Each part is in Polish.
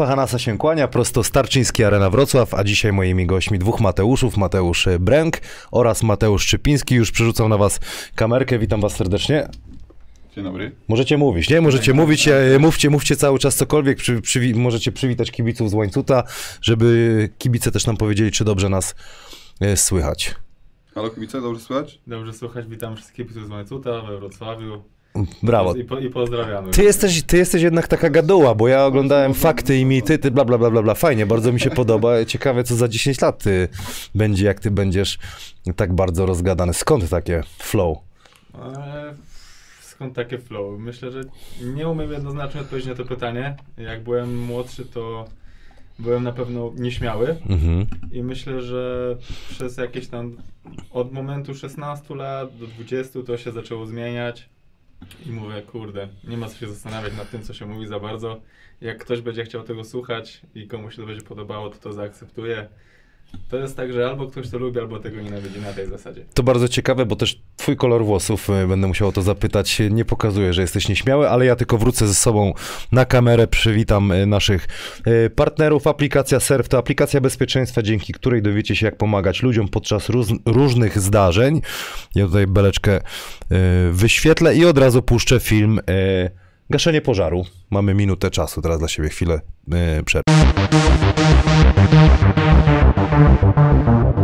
Strefa Hanasa się kłania, prosto Starczyński Arena Wrocław, a dzisiaj moimi gośćmi dwóch Mateuszów, Mateusz Bręk oraz Mateusz Szczypiński. Już przerzucam na was kamerkę, witam was serdecznie. Dzień dobry. Możecie mówić, nie? Możecie mówić, e, mówcie, mówcie cały czas cokolwiek, przy, przywi- możecie przywitać kibiców z łańcuta, żeby kibice też nam powiedzieli, czy dobrze nas e, słychać. Halo kibice, dobrze słychać? Dobrze słuchać, witam wszystkich kibiców z Łańcuta we Wrocławiu Brawo. I, po, i pozdrawiamy. Ty jesteś, ty jesteś jednak taka gaduła, bo ja oglądałem fakty i mity, ty bla bla bla bla bla. Fajnie, bardzo mi się podoba. Ciekawe, co za 10 lat ty będzie, jak ty będziesz tak bardzo rozgadany. Skąd takie flow? E, skąd takie flow? Myślę, że nie umiem jednoznacznie odpowiedzieć na to pytanie. Jak byłem młodszy, to byłem na pewno nieśmiały Mhm. i myślę, że przez jakieś tam od momentu 16 lat do 20 to się zaczęło zmieniać. I mówię, kurde, nie ma co się zastanawiać nad tym, co się mówi za bardzo. Jak ktoś będzie chciał tego słuchać i komuś to będzie podobało, to to zaakceptuje. To jest tak, że albo ktoś to lubi, albo tego nienawidzi na tej zasadzie. To bardzo ciekawe, bo też twój kolor włosów, y, będę musiał o to zapytać, nie pokazuje, że jesteś nieśmiały, ale ja tylko wrócę ze sobą na kamerę, przywitam y, naszych partnerów. Aplikacja Surf to aplikacja bezpieczeństwa, dzięki której dowiecie się, jak pomagać ludziom podczas różnych zdarzeń. Ja tutaj beleczkę wyświetlę i od razu puszczę film Gaszenie pożaru. Mamy minutę czasu, teraz dla siebie chwilę przerwy. thank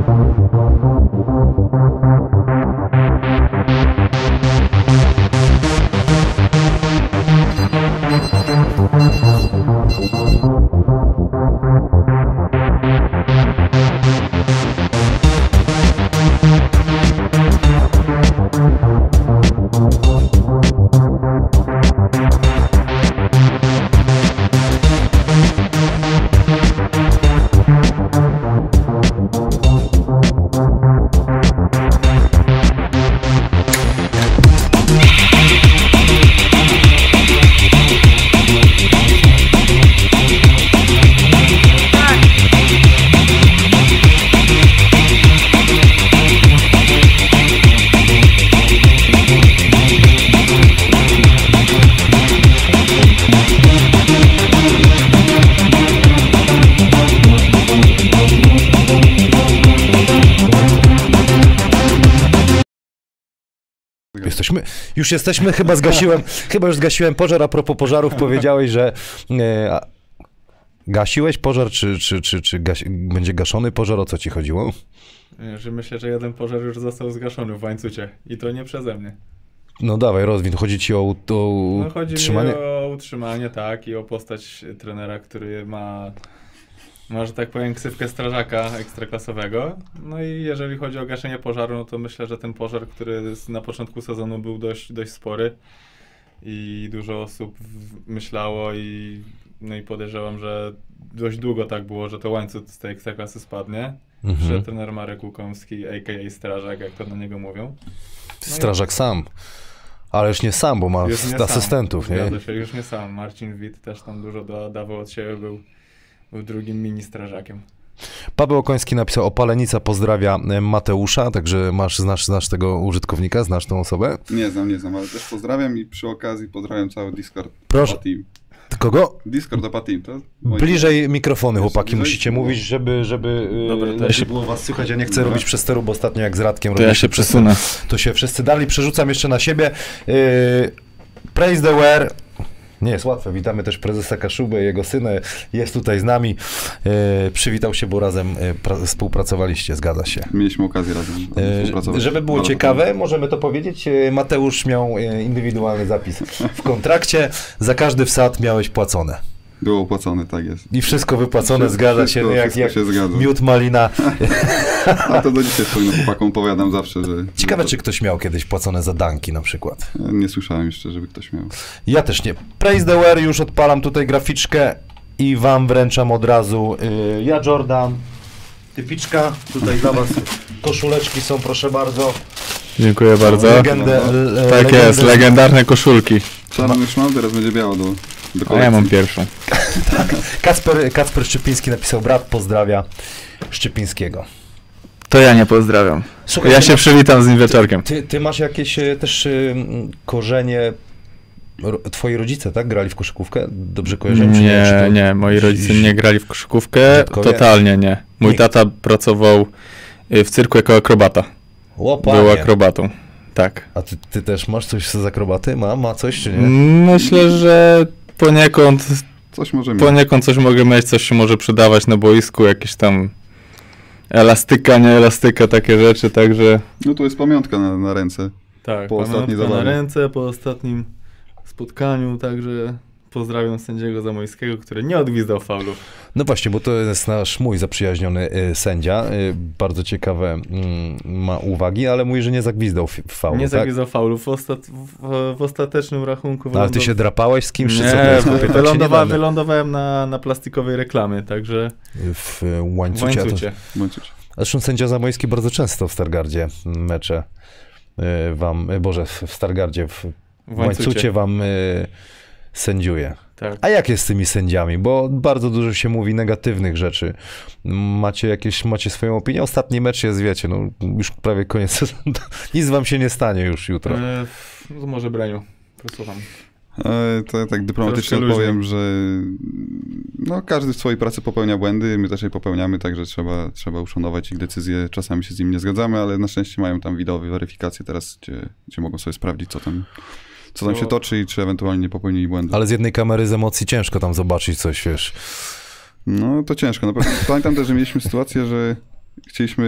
już jesteśmy, chyba zgasiłem, chyba już zgasiłem pożar. A propos pożarów, powiedziałeś, że e, gasiłeś pożar, czy, czy, czy, czy gasi, będzie gaszony pożar? O co ci chodziło? E, Że myślę, że jeden pożar już został zgaszony w łańcucie. I to nie przeze mnie. No dawaj, rozwin. Chodzi ci o, o No chodzi utrzymanie? o utrzymanie, tak, i o postać trenera, który ma, ma, że tak powiem, ksywkę strażaka ekstraklasowego. No i jeżeli chodzi o gaszenie pożaru, no to myślę, że ten pożar, który na początku sezonu był dość, dość spory i dużo osób myślało i, no i podejrzewam, że dość długo tak było, że to łańcuch z tej ekstraklasy spadnie. Mhm. Przyszedł trener Marek Łukomski, a.k.a. Strażak, jak to na niego mówią. Strażak sam. Ale już nie sam, bo ma nie asystentów, sam. nie? Zgadza się, już nie sam. Marcin Witt też tam dużo da, dawał od siebie, był, był drugim mini strażakiem. Paweł Okoński napisał, opalenica pozdrawia e, Mateusza, także masz, znasz, znasz tego użytkownika, znasz tą osobę? Nie znam, nie znam, ale też pozdrawiam i przy okazji pozdrawiam cały Discord Proszę. Kogo? Discord Opa Team, to? Bliżej mikrofony, chłopaki, bliżej? musicie mówić, żeby, żeby Dobra, yy, to ja się- było was słychać. Ja nie chcę Dobra. robić przesteru, bo ostatnio jak z Radkiem To ja się przesunę. To się wszyscy dali. Przerzucam jeszcze na siebie. Yy, praise the wear. Nie jest łatwe. Witamy też prezesa Kaszubę, jego syna jest tutaj z nami. Yy, przywitał się, bo razem yy, pra- współpracowaliście, zgadza się. Mieliśmy okazję razem Yy, współpracować. Żeby było Bardzo ciekawe, możemy to powiedzieć. yy, Mateusz miał indywidualny zapis w kontrakcie. Za każdy wsad miałeś płacone. Było opłacone, tak jest. I wszystko wypłacone, Wszystko- zgadza się, wszystko- no jak, wszystko jak się zgadza. miód malina. A to do dzisiaj swoim chłopakom powiadam zawsze, że... Ciekawe, że czy ktoś miał kiedyś płacone za danki na przykład. nie słyszałem jeszcze, żeby ktoś miał. Ja też nie. Praise the wear, już odpalam tutaj graficzkę i wam wręczam od razu. Yy, ja Jordan, typiczka, tutaj dla was koszuleczki są, proszę bardzo. Dziękuję bardzo. Legendę, le- Tak legendę- jest, legendarne koszulki. Czarny już mam, teraz będzie biało do, do A ja mam pierwszą. Kacper, Kacper Szczypiński napisał, brat pozdrawia Szczypińskiego. To ja nie pozdrawiam. Słuchaj, Ja się masz- przywitam z nim wieczorkiem. Ty, ty masz jakieś e, też e, korzenie twoi rodzice, tak, grali w koszykówkę? Dobrze czy Nie, Czy to- nie, moi rodzice nie grali w koszykówkę, Dziadkowie? totalnie nie. Mój tata pracował y, w cyrku jako akrobata. O, Był akrobatą, tak. A ty, ty też masz coś z akrobaty? Ma, ma coś, czy nie? Myślę, że poniekąd, Coś może mieć. poniekąd coś mogę mieć, coś się może przydawać na boisku, jakieś tam elastyka, nie elastyka, takie rzeczy, także... No to jest pamiątka na, na ręce. Tak, Po ostatniej pamiątka na zabawie. ręce, po ostatnim spotkaniu, także pozdrawiam sędziego Zamojskiego, który nie odgwizdał faulów. No właśnie, bo to jest nasz mój zaprzyjaźniony y, sędzia. Y, bardzo ciekawe mm, ma uwagi, ale mówi, że nie zagwizdał faulu, nie tak? zagwizdał faulów. W, ostat... w, w ostatecznym rachunku No, ale ty się drapałeś z kimś, Nie, co? To jest, wy- chłopie, się nie wylądowa... damy. wylądowałem na, na plastikowej reklamie, także W y, w łańcucie. łańcucie. Zresztą sędzia Zamojski bardzo często w Stargardzie mecze y, wam, y, Boże, w Stargardzie, w W łańcucie wam y, sędziuje. Tak. A jak jest z tymi sędziami? Bo bardzo dużo się mówi negatywnych rzeczy. Macie jakieś, macie swoją opinię? Ostatni mecz jest, wiecie, no już prawie koniec sezonu. Nic wam się nie stanie już jutro. E, no to może Breniu, posłucham. E, To ja tak dyplomatycznie powiem, że no, każdy w swojej pracy popełnia błędy, my też je popełniamy, także trzeba, trzeba uszanować ich decyzje. Czasami się z nimi nie zgadzamy, ale na szczęście mają tam widowy weryfikację teraz, gdzie, gdzie mogą sobie sprawdzić, co tam, co tam Bo- się toczy i czy ewentualnie nie popełnili błędu. Ale z jednej kamery z emocji ciężko tam zobaczyć coś, wiesz. No to ciężko. Na pewno. Pamiętam też, że mieliśmy sytuację, że chcieliśmy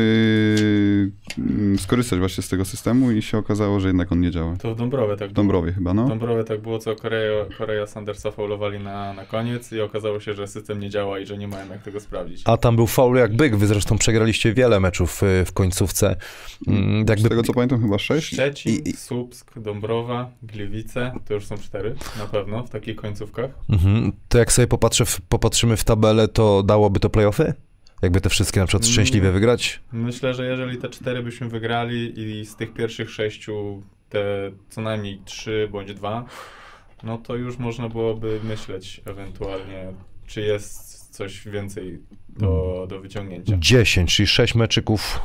mm, skorzystać właśnie z tego systemu i się okazało, że jednak on nie działa. To w Dąbrowie tak W Dąbrowie chyba, W no. Dąbrowie tak było, co Korea, Korea Sandersa faulowali na, na koniec i okazało się, że system nie działa i że nie mają jak tego sprawdzić. A tam był faul jak byk. Wy zresztą przegraliście wiele meczów y, w końcówce. Mm, Z Jakby, tego co pamiętam chyba sześć. Szczecin, I- i- Słupsk, Dąbrowa, Gliwice, to już są cztery na pewno w takich końcówkach. mhm. To jak sobie popatrzę w, popatrzymy w tabelę, to dałoby to playoffy? Jakby te wszystkie na przykład Mm. szczęśliwie wygrać? Myślę, że jeżeli te cztery byśmy wygrali i z tych pierwszych sześciu te co najmniej trzy bądź dwa, no to już można byłoby myśleć ewentualnie, czy jest coś więcej do, do wyciągnięcia. 10, czyli 6 meczyków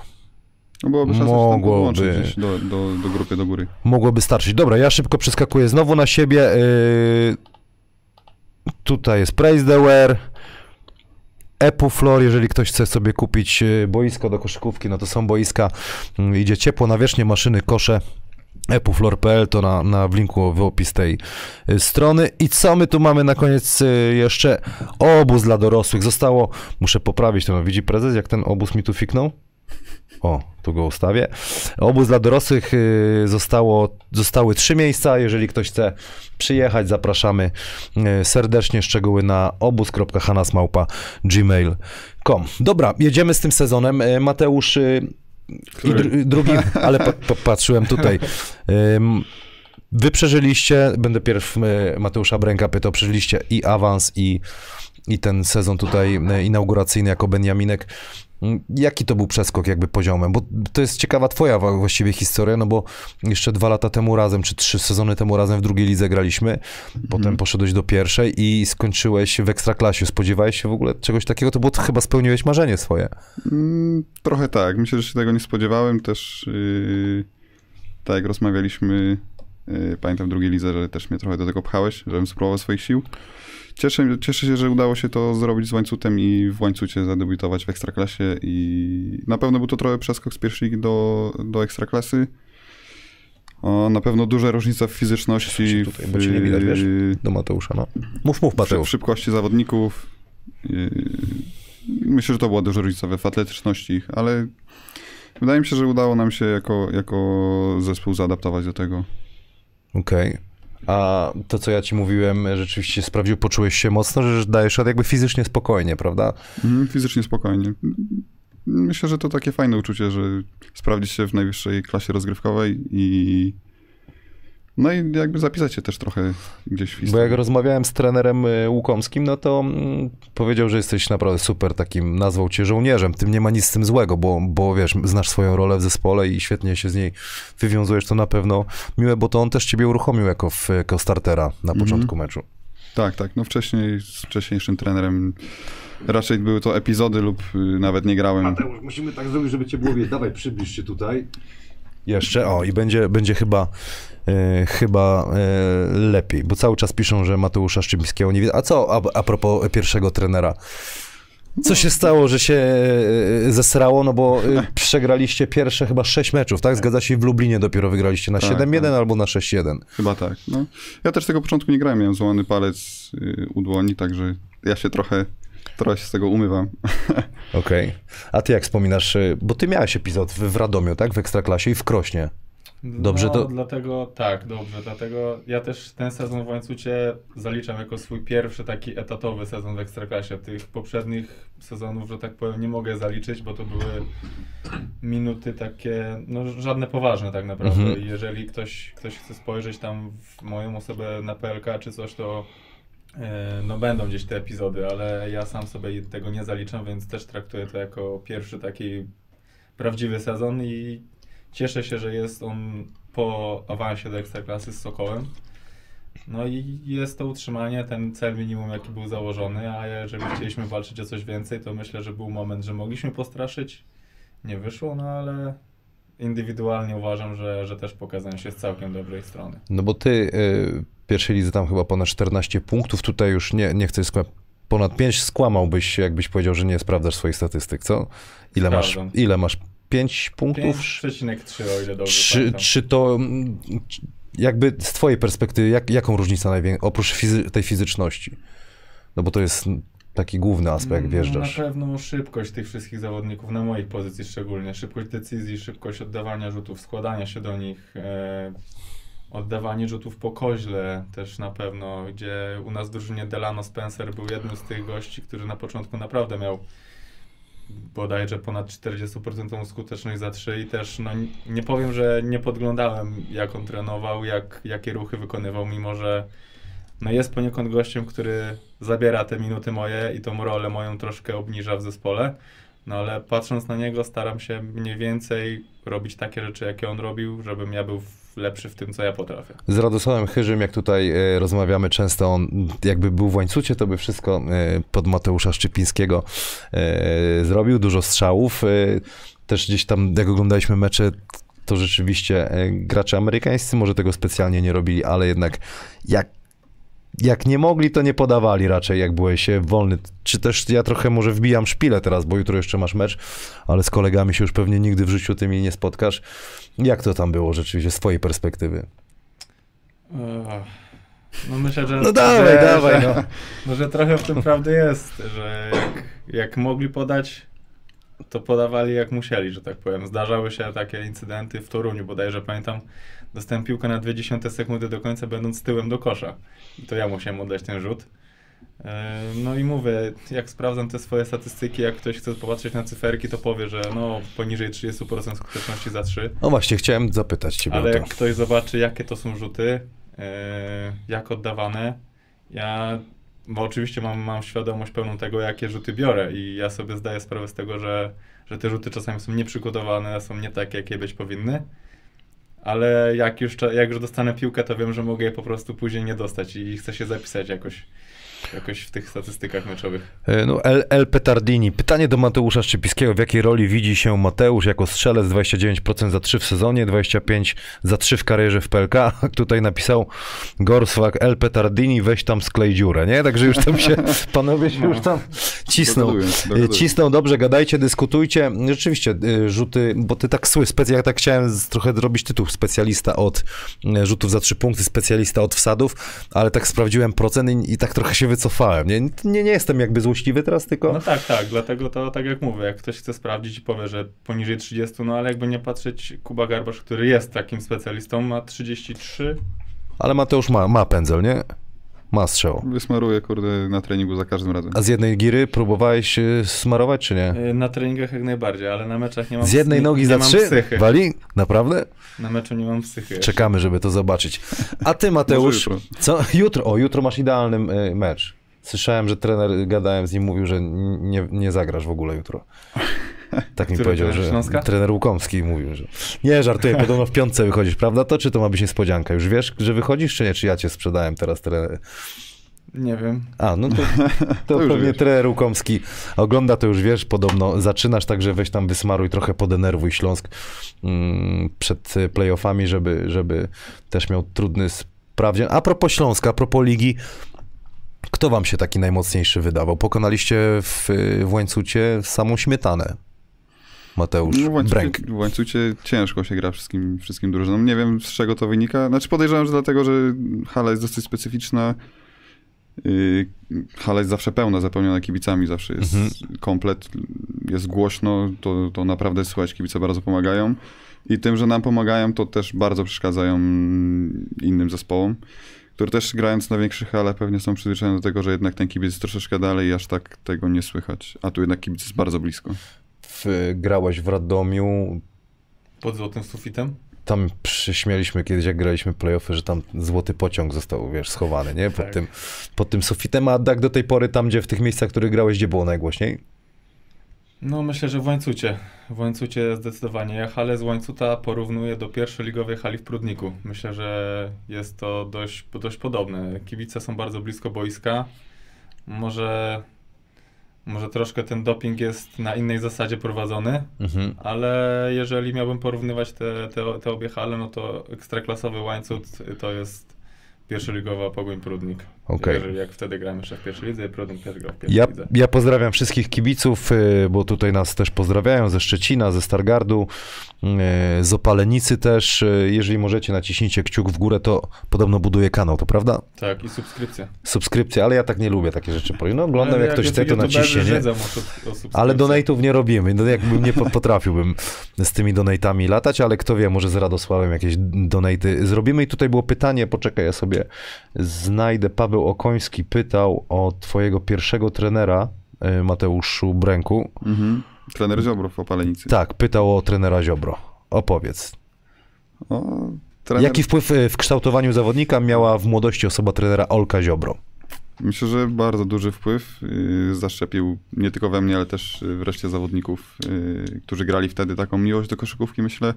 No byłoby szansa, że tam Mogłoby. do, do, do grupy do góry. mogłoby starczyć. Dobra, ja szybko przeskakuję znowu na siebie. Yy, tutaj jest Praise the Wear. Epuflor, jeżeli ktoś chce sobie kupić yy, boisko do koszykówki, no to są boiska, yy, idzie ciepło, nawierzchnie, maszyny, kosze. epuflor.pl to na, na w linku w opis tej y, strony. I co my tu mamy na koniec y, jeszcze? Obóz dla dorosłych. Zostało, muszę poprawić to, no, widzi prezes, jak ten obóz mi tu fiknął? O, tu go ustawię. Obóz dla dorosłych y, zostało, zostały trzy miejsca. Jeżeli ktoś chce przyjechać, zapraszamy y, serdecznie. Szczegóły na obóz.hanasmałpa.gmail.com Dobra, jedziemy z tym sezonem. Y, Mateusz, i Który? dr- drugi, ale patrzyłem tutaj. Wy przeżyliście, będę pierw Mateusza Bręka pytał, przeżyliście i awans, i, i ten sezon tutaj inauguracyjny jako Beniaminek. Jaki to był przeskok jakby poziomem? Bo to jest ciekawa twoja właściwie historia, no bo jeszcze dwa lata temu razem, czy trzy sezony temu razem w drugiej lidze graliśmy, potem poszedłeś do pierwszej i skończyłeś w Ekstraklasie. Spodziewałeś się w ogóle czegoś takiego? To było chyba spełniłeś marzenie swoje. Mm, trochę tak. Myślę, że się tego nie spodziewałem. Też yy, tak jak rozmawialiśmy, yy, pamiętam w drugiej lidze, że też mnie trochę do tego pchałeś, żebym spróbował swoich sił. Cieszę, cieszę się, że udało się to zrobić z łańcutem i w łańcucie zadebiutować w Ekstraklasie i na pewno był to trochę przeskok z pierwszej ligi do, do Ekstraklasy. O, na pewno duża różnica w fizyczności, tutaj, bo cię nie widać, wiesz? w, Do Mateusza, no. Mów, mów w Mateusz. szybkości zawodników. Myślę, że to była duża różnica w atletyczności ich, ale wydaje mi się, że udało nam się jako, jako zespół zaadaptować do tego. Okej. A to, co ja ci mówiłem, rzeczywiście sprawdził, poczułeś się mocno, że dajesz radę jakby fizycznie spokojnie, prawda? Mhm, Fizycznie spokojnie. Myślę, że to takie fajne uczucie, że sprawdzić się w najwyższej klasie rozgrywkowej i no i jakby zapisać się też trochę gdzieś w Bo historii. jak rozmawiałem z trenerem y, Łukomskim, no to mm, powiedział, że jesteś naprawdę super takim, nazwał cię żołnierzem. Tym nie ma nic z tym złego, bo, bo wiesz, znasz swoją rolę w zespole i świetnie się z niej wywiązujesz, to na pewno miłe, bo to on też ciebie uruchomił jako, w, jako startera na Mhm. początku meczu. Tak, tak. No wcześniej z wcześniejszym trenerem raczej były to epizody lub y, nawet nie grałem. Mateusz, musimy tak zrobić, żeby cię było widać. Dawaj, przybliż się tutaj. Jeszcze, o, i będzie, będzie chyba, e, chyba e, lepiej, bo cały czas piszą, że Mateusza Szczypińskiego nie widać. A co a, a propos pierwszego trenera? Co się stało, że się e, zesrało? No bo e, przegraliście pierwsze chyba sześć meczów, tak? Zgadza się, w Lublinie dopiero wygraliście na Tak, 7-1 tak. albo na 6-1. Chyba tak. No. Ja też tego początku nie grałem, miałem złamany palec y, u dłoni, także ja się trochę, trochę się z tego umywam. Okej. A ty jak wspominasz, e, bo ty miałeś epizod w, w Radomiu, tak? W Ekstraklasie i w Krośnie. Dobrze no, to- dlatego, tak, dobrze, dlatego ja też ten sezon w Łańcucie zaliczam jako swój pierwszy taki etatowy sezon w Ekstraklasie. Tych poprzednich sezonów, że tak powiem, nie mogę zaliczyć, bo to były minuty takie, no żadne poważne tak naprawdę. Mhm. I jeżeli ktoś, ktoś chce spojrzeć tam w moją osobę na PLK czy coś, to no będą gdzieś te epizody, ale ja sam sobie tego nie zaliczam, więc też traktuję to jako pierwszy taki prawdziwy sezon i cieszę się, że jest on po awansie do Ekstraklasy z Sokołem. No i jest to utrzymanie, ten cel minimum jaki był założony, a jeżeli chcieliśmy walczyć o coś więcej, to myślę, że był moment, że mogliśmy postraszyć. Nie wyszło, no ale indywidualnie uważam, że, że też pokazałem się z całkiem dobrej strony. No bo ty y, pierwszej lidze tam chyba ponad 14 punktów, tutaj już nie, nie chcę skła- ponad 5 skłamałbyś, jakbyś powiedział, że nie sprawdzasz swoich statystyk, co? Ile masz, ile masz? 5 punktów? 5,3 o ile dobrze Czy, pamiętam. czy to mm, jakby z twojej perspektywy, jak, jaką różnicę największą, oprócz fizy- tej fizyczności? No bo to jest taki główny aspekt, No, wjeżdżasz. Na pewno szybkość tych wszystkich zawodników, na moich pozycji szczególnie. Szybkość decyzji, szybkość oddawania rzutów, składania się do nich, e, oddawanie rzutów po koźle też na pewno, gdzie u nas w drużynie Delano Spencer był jednym z tych gości, który na początku naprawdę miał bodajże ponad 40% skuteczność za 3 i też no, nie powiem, że nie podglądałem jak on trenował, jak, jakie ruchy wykonywał, mimo że no jest poniekąd gościem, który zabiera te minuty moje i tą rolę moją troszkę obniża w zespole. No ale patrząc na niego, staram się mniej więcej robić takie rzeczy, jakie on robił, żebym ja był w- lepszy w tym, co ja potrafię. Z Radosławem Chyżym, jak tutaj e, rozmawiamy często, on jakby był w łańcucie, to by wszystko e, pod Mateusza Szczypińskiego e, zrobił, dużo strzałów. Też gdzieś tam, jak oglądaliśmy mecze, to rzeczywiście gracze amerykańscy może tego specjalnie nie robili, ale jednak jak jak nie mogli, to nie podawali raczej, jak byłeś e, wolny. Czy też ja trochę może wbijam szpilę teraz, bo jutro jeszcze masz mecz, ale z kolegami się już pewnie nigdy w życiu tymi nie spotkasz. Jak to tam było rzeczywiście z twojej perspektywy? No myślę, że... No dawaj, że, dawaj, że, no. no, że trochę w tym prawdy jest, że jak, jak mogli podać, to podawali jak musieli, że tak powiem. Zdarzały się takie incydenty w Toruniu, bodajże pamiętam, dostałem piłkę na 20 sekundy do końca, będąc tyłem do kosza. I to ja musiałem oddać ten rzut. E, No i mówię, jak sprawdzam te swoje statystyki, jak ktoś chce popatrzeć na cyferki, to powie, że no poniżej 30% skuteczności za 3. No właśnie, chciałem zapytać ciebie Ale o to. jak ktoś zobaczy, jakie to są rzuty, e, jak oddawane, ja, bo oczywiście mam, mam świadomość pełną tego, jakie rzuty biorę i ja sobie zdaję sprawę z tego, że, że te rzuty czasami są nieprzygotowane, są nie takie, jakie być powinny, ale jak już, jak już dostanę piłkę, to wiem, że mogę je po prostu później nie dostać i chcę się zapisać jakoś, jakoś w tych statystykach meczowych. E, No, El, El Petardini. Pytanie do Mateusza Szczypiskiego. W jakiej roli widzi się Mateusz jako strzelec? 29% za 3 w sezonie, 25% za 3 w karierze w PLK. Tutaj napisał Gorswag El Petardini, weź tam sklej dziurę, nie? Także już tam się, panowie się już tam cisną. Dogaduję, dogaduję. Cisną, dobrze, gadajcie, dyskutujcie. Rzeczywiście, y, rzuty, bo ty tak sły, specy, ja tak chciałem trochę zrobić tytuł specjalista od rzutów za trzy punkty, specjalista od wsadów, ale tak sprawdziłem procent i, i tak trochę się wycofałem. Nie, nie, nie jestem jakby złośliwy teraz, tylko... No tak, tak, dlatego to tak jak mówię, jak ktoś chce sprawdzić i powie, że poniżej 30, no ale jakby nie patrzeć, Kuba Garbasz, który jest takim specjalistą, ma 33, Ale Mateusz ma, ma pędzel, nie? Ma strzał. Wysmaruję, kurde, na treningu za każdym razem. A z jednej giry próbowałeś y, smarować, czy nie? y, na treningach jak najbardziej, ale na meczach nie mam Z jednej nie, nogi nie za trzy? Psychy. Wali? Naprawdę? Na meczu nie mam psychy. Czekamy, żeby to zobaczyć. A ty, Mateusz, Może co? Jutro, o, jutro masz idealny y, mecz. Słyszałem, że trener, gadałem z nim, mówił, że nie, nie zagrasz w ogóle jutro. Tak mi powiedział, że Śląska? trener Łukomski mówił, że nie, żartuję, podobno w piątce wychodzisz, prawda? To czy to ma być niespodzianka? Już wiesz, że wychodzisz, czy nie? Czy ja cię sprzedałem teraz trener? Nie wiem. A, no to, to, To pewnie trener Łukomski ogląda, to już wiesz, podobno zaczynasz, także weź tam wysmaruj, trochę podenerwuj Śląsk mm, przed playoffami, żeby, żeby też miał trudny sprawdzian. A propos Śląska, a propos ligi, kto wam się taki najmocniejszy wydawał? Pokonaliście w, w łańcucie samą śmietanę. Mateusz No, w, łańcucie, Bręk. w łańcucie ciężko się gra wszystkim, wszystkim drużynom. Nie wiem, z czego to wynika. Znaczy podejrzewam, że dlatego, że hala jest dosyć specyficzna. Yy, Hala jest zawsze pełna, zapełniona kibicami, zawsze jest Mhm. komplet, jest głośno, to, to naprawdę słychać, kibice bardzo pomagają. I tym, że nam pomagają, to też bardzo przeszkadzają innym zespołom, które też grając na większych halach pewnie są przyzwyczajone do tego, że jednak ten kibic jest troszeczkę dalej i aż tak tego nie słychać. A tu jednak kibic jest bardzo blisko. W, grałeś w Radomiu, Pod złotym sufitem? tam przyśmialiśmy kiedyś, jak graliśmy playoffy, że tam złoty pociąg został, wiesz, schowany, nie? Pod, Tak. tym, pod tym sufitem, a tak do tej pory tam, gdzie w tych miejscach, w których grałeś, gdzie było najgłośniej? No myślę, że w łańcucie. W łańcucie zdecydowanie. Ja halę z łańcuta porównuję do pierwszoligowej hali w Prudniku. Myślę, że jest to dość, dość podobne. Kibice są bardzo blisko boiska. Może, może troszkę ten doping jest na innej zasadzie prowadzony, Mhm. ale jeżeli miałbym porównywać te, te, te obie hale, no to ekstraklasowy łańcut to jest pierwszoligowa Pogoń Prudnik. Jeżeli jak wtedy grałem jeszcze w pierwszej lidze, Prudnik też grał w pierwszej Ja, lidze. ja pozdrawiam wszystkich kibiców, y, bo tutaj nas też pozdrawiają ze Szczecina, ze Stargardu, y, z Opalenicy też. Y, Jeżeli możecie, naciśnijcie kciuk w górę, to podobno buduje kanał, to prawda? Tak, i subskrypcja. Subskrypcja, ale ja tak nie lubię takie rzeczy. No oglądam, Ale jak ktoś chce, to naciśnie, nie? Ale donate'ów nie robimy. No, jakbym nie po- potrafiłbym z tymi donate'ami latać, ale kto wie, może z Radosławem jakieś donate'y zrobimy. I tutaj było pytanie, poczekaj, ja sobie znajdę. Paweł Okoński pytał o twojego pierwszego trenera, y, Mateuszu Bręku. Mhm. Trener Ziobro w Opalenicy. Tak, pytał o trenera Ziobro. Opowiedz. O, trener, Jaki wpływ y, w kształtowaniu zawodnika miała w młodości osoba trenera Olka Ziobro? Myślę, że bardzo duży wpływ yy, zaszczepił nie tylko we mnie, ale też yy, wreszcie zawodników, którzy grali wtedy taką miłość do koszykówki, myślę.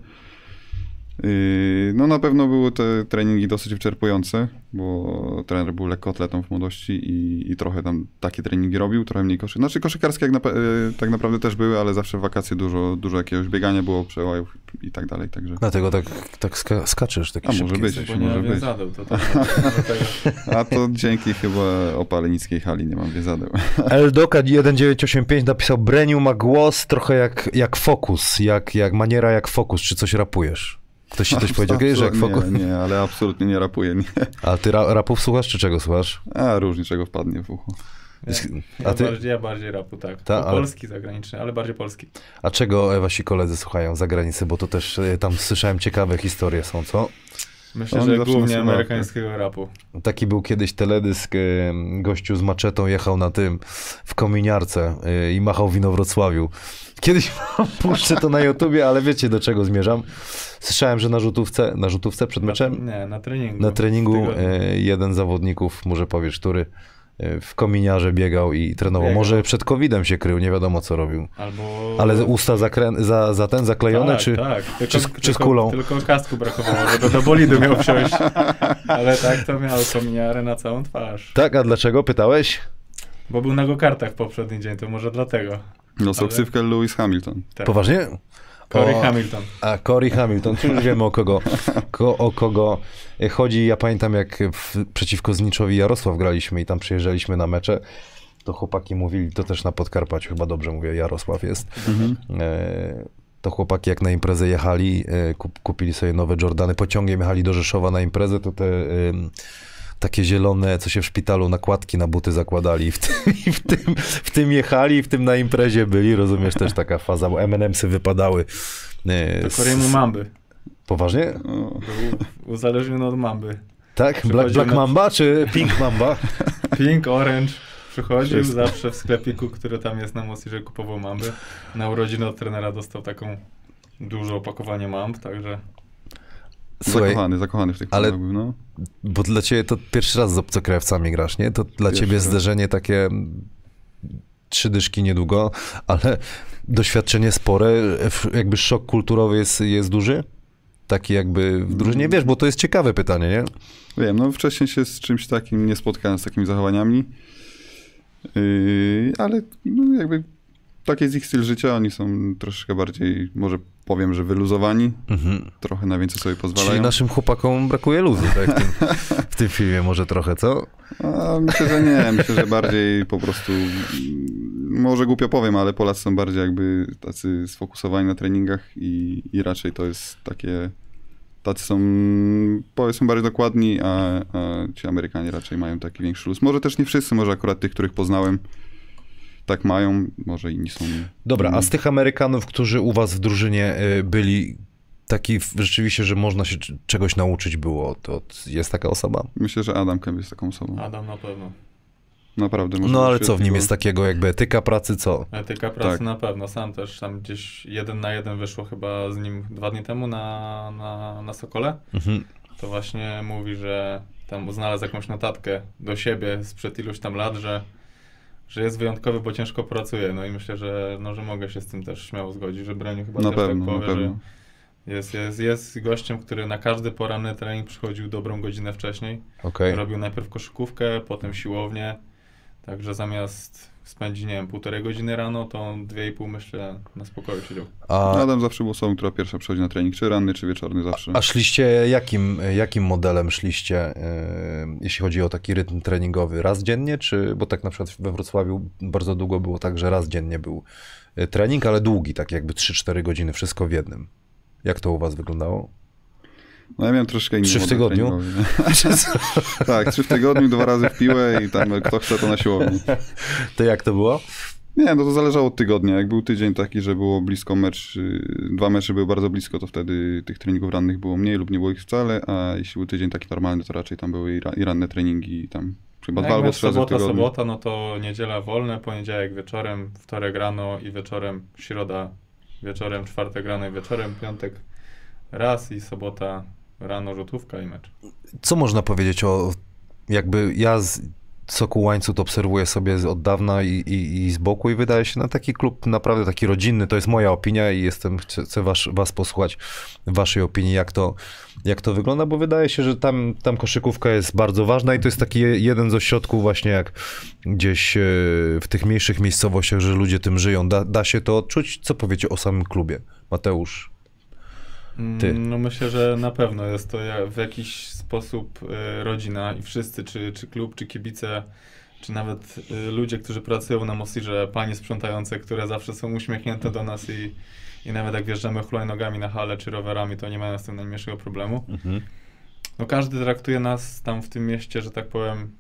Yy, no na pewno były te treningi dosyć wyczerpujące, bo trener był lekkoatletą w młodości i, i trochę tam takie treningi robił, trochę mniej koszyk. Znaczy koszykarskie jak na, yy, tak naprawdę też były, ale zawsze w wakacje dużo, dużo jakiegoś biegania było, przełajów i tak dalej, także... Dlatego tak, tak ska skaczesz, taki A, może być. jesteś. Bo nie może mam być. więzadeł, to tak. Dlatego- A to dzięki chyba Opalenickiej hali nie mam wiedzadeł. Eldoka 1985 napisał, Breniu ma głos trochę jak, jak Focus, jak, jak maniera jak Focus. Czy coś rapujesz? Ktoś ci coś powiedział kiedyś, że jak Focus? Nie, nie, ale absolutnie nie rapuję. Nie. A ty ra rapów słuchasz, czy czego słuchasz? A różnie czego wpadnie w ucho. Ja, A ty? bardziej, ja bardziej rapu, tak. Ta, Po ale- Polski zagraniczny, ale bardziej polski. A czego wasi koledzy słuchają z zagranicy? Bo to też e, tam słyszałem ciekawe historie są, co? Myślę, Oni że głównie amerykańskiego rapu. Taki był kiedyś teledysk, e, gościu z maczetą jechał na tym, w kominiarce e, i machał wino Wrocławiu. Kiedyś puszczę to na YouTubie, ale wiecie do czego zmierzam. Słyszałem, że na rzutówce, na rzutówce przed meczem, Na, nie, na treningu. na treningu e, jeden z zawodników, może powiesz, który w kominiarze biegał i trenował. Biegał. Może przed COVID-em się krył, nie wiadomo co robił. Albo... Ale usta zakrę- za, za ten zaklejone, tak, czy... tak. Tylko, czy z- tylko, czy z kulą? Tylko kasku brakowało, żeby do bolidu miał wsiąść. Ale tak to miał kominiarę na całą twarz. Tak, a dlaczego? Pytałeś? Bo był na go-kartach w poprzedni dzień, to może dlatego. Dostał Ale- ksywkę Lewis Hamilton. Tak. Poważnie? Corey O, Hamilton. A Corey Hamilton, czy już wiemy o kogo, ko, o kogo chodzi. Ja pamiętam jak w, przeciwko Zniczowi Jarosław graliśmy i tam przyjeżdżaliśmy na mecze, to chłopaki mówili, to też na Podkarpaciu, chyba dobrze mówię, Jarosław jest. E, to chłopaki jak na imprezę jechali, e, kup, kupili sobie nowe Jordany, pociągiem jechali do Rzeszowa na imprezę, to te takie zielone, co się w szpitalu nakładki na buty zakładali i w tym, i w tym, w tym jechali i w tym na imprezie byli, rozumiesz, też taka faza, bo M&M'sy wypadały. e, To z- Corey'emu Mamby. Poważnie? O, Był uzależniony od Mamby. Tak? Black, Black Mamba czy Pink Mamba? Pink, orange. Przychodził Wszystko. zawsze w sklepiku, który tam jest na Mosi, że kupował mamby. Na urodziny od trenera dostał taką duże opakowanie mamb, także Słuchaj, zakochany, zakochany w tych ale- no. bo dla ciebie to pierwszy raz z obcokrajowcami grasz, nie? To dla Pierwszy ciebie raz. zderzenie takie trzy dyszki niedługo, ale doświadczenie spore, jakby szok kulturowy jest, jest duży? taki jakby w drużynie? Wiesz, bo to jest ciekawe pytanie, nie? Wiem, no wcześniej się z czymś takim nie spotkałem, z takimi zachowaniami, yy, ale no jakby taki jest ich styl życia, oni są troszeczkę bardziej, może powiem, że wyluzowani, Mhm. trochę na więcej sobie pozwalają. Czyli naszym chłopakom brakuje luzu, tak? W tym, w tym filmie może trochę, co? A, myślę, że nie, myślę, że bardziej po prostu, może głupio powiem, ale Polacy są bardziej jakby tacy sfokusowani na treningach i, i raczej to jest takie, tacy są, powiedzmy, bardziej dokładni, a, a ci Amerykanie raczej mają taki większy luz. Może też nie wszyscy, może akurat tych, których poznałem, tak mają, może inni są... Dobra, a z tych Amerykanów, którzy u was w drużynie y, byli, taki rzeczywiście, że można się czegoś nauczyć było, to jest taka osoba? Myślę, że Adam Kemp jest taką osobą. Adam na pewno. Naprawdę. można No ale co w nim jest takiego jakby etyka pracy, co? Etyka pracy Tak. na pewno. Sam też tam gdzieś jeden na jeden wyszło chyba z nim dwa dni temu na, na, na Sokole. Mhm. To właśnie mówi, że tam znalazł jakąś notatkę do siebie sprzed iluś tam lat, że, że jest wyjątkowy, bo ciężko pracuje. No i myślę, że, no, że mogę się z tym też śmiało zgodzić, że Breniu chyba Na też pewno, tak na powie, pewno. że jest, jest, jest gościem, który na każdy poranny trening przychodził dobrą godzinę wcześniej. Okej. Robił najpierw koszykówkę, potem siłownię. Także zamiast spędzić, nie wiem, półtorej godziny rano, to on dwie i pół, myślę, na spokoju siedział. A, Adam zawsze był osobą, która pierwsza przychodzi na trening, czy ranny, czy wieczorny zawsze. a szliście, jakim, jakim modelem szliście, y, jeśli chodzi o taki rytm treningowy? Raz dziennie, czy, bo tak na przykład we Wrocławiu bardzo długo było tak, że raz dziennie był y, trening, ale długi, tak jakby 3-4 godziny, wszystko w jednym. Jak to u was wyglądało? No ja miałem troszkę inny Trzy w tygodniu? tak, trzy w tygodniu, dwa razy w piłę i tam kto chce to na siłowni. To jak to było? Nie, no to zależało od tygodnia. Jak był tydzień taki, że było blisko mecz, y, dwa mecze były bardzo blisko, to wtedy tych treningów rannych było mniej lub nie było ich wcale, a jeśli był tydzień taki normalny, to raczej tam były i, ra, i ranne treningi i tam chyba Jak dwa albo trzy razy w sobota, tygodniu. sobota, no to niedziela wolne, poniedziałek wieczorem, wtorek rano i wieczorem, środa wieczorem, czwartek rano i wieczorem, piątek raz i sobota rano rzutówka i mecz. Co można powiedzieć o, jakby ja z Soku Łańcut obserwuję sobie od dawna i, i, i z boku i wydaje się na taki klub naprawdę taki rodzinny, to jest moja opinia i jestem, chcę, chcę was, was posłuchać waszej opinii, jak to, jak to wygląda, bo wydaje się, że tam, tam koszykówka jest bardzo ważna i to jest taki je- jeden z ośrodków właśnie jak gdzieś e, w tych mniejszych miejscowościach, że ludzie tym żyją. Da, da się to odczuć? Co powiecie o samym klubie? Mateusz. Ty. Mm, No myślę, że na pewno jest to w jakiś sposób y, rodzina i wszyscy, czy, czy klub, czy kibice, czy nawet y, ludzie, którzy pracują na Mosirze, panie sprzątające, które zawsze są uśmiechnięte do nas i, i nawet jak wjeżdżamy hulajnogami na halę czy rowerami, to nie mają z tym najmniejszego problemu. No każdy traktuje nas tam w tym mieście, że tak powiem,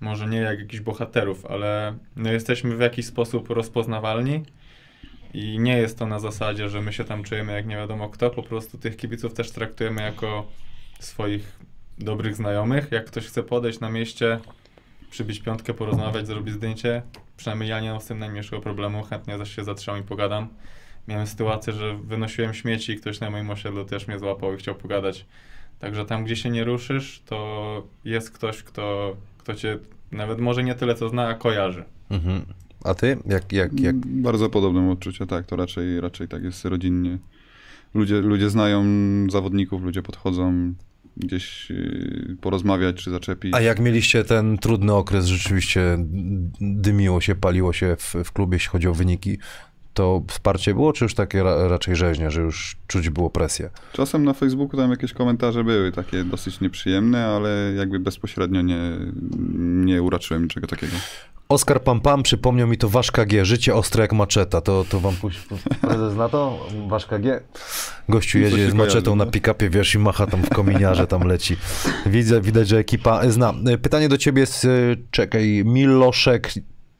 może nie jak jakichś bohaterów, ale no jesteśmy w jakiś sposób rozpoznawalni i nie jest to na zasadzie, że my się tam czujemy jak nie wiadomo kto, po prostu tych kibiców też traktujemy jako swoich dobrych znajomych. Jak ktoś chce podejść na mieście, przybić piątkę, porozmawiać, zrobić zdjęcie, przynajmniej ja nie mam z tym najmniejszego problemu, chętnie zaś się zatrzymam i pogadam. Miałem sytuację, że wynosiłem śmieci i ktoś na moim osiedlu też mnie złapał i chciał pogadać. Także tam, gdzie się nie ruszysz, to jest ktoś, kto, kto cię nawet może nie tyle co zna, a kojarzy. Mhm. A ty? Jak, jak, jak? Bardzo podobne odczucia, tak, to raczej, raczej tak jest rodzinnie. Ludzie, ludzie znają zawodników, ludzie podchodzą gdzieś yy, porozmawiać czy zaczepić. A jak mieliście ten trudny okres, rzeczywiście dymiło się, paliło się w, w klubie, jeśli chodzi o wyniki, to wsparcie było, czy już takie ra, raczej rzeźnie, że już czuć było presję? Czasem na Facebooku tam jakieś komentarze były takie dosyć nieprzyjemne, ale jakby bezpośrednio nie, nie uraczyłem niczego takiego. Oskar Pampam przypomniał mi to Wasz KG, życie ostre jak maczeta. To, to wam puść, prezes na to? Wasz KG? Gościu jedzie z maczetą na no. pick-upie, wiesz, i macha tam w kominiarze, tam leci. Widzę, widać, że ekipa zna. Pytanie do ciebie jest, y, czekaj, Miloszek,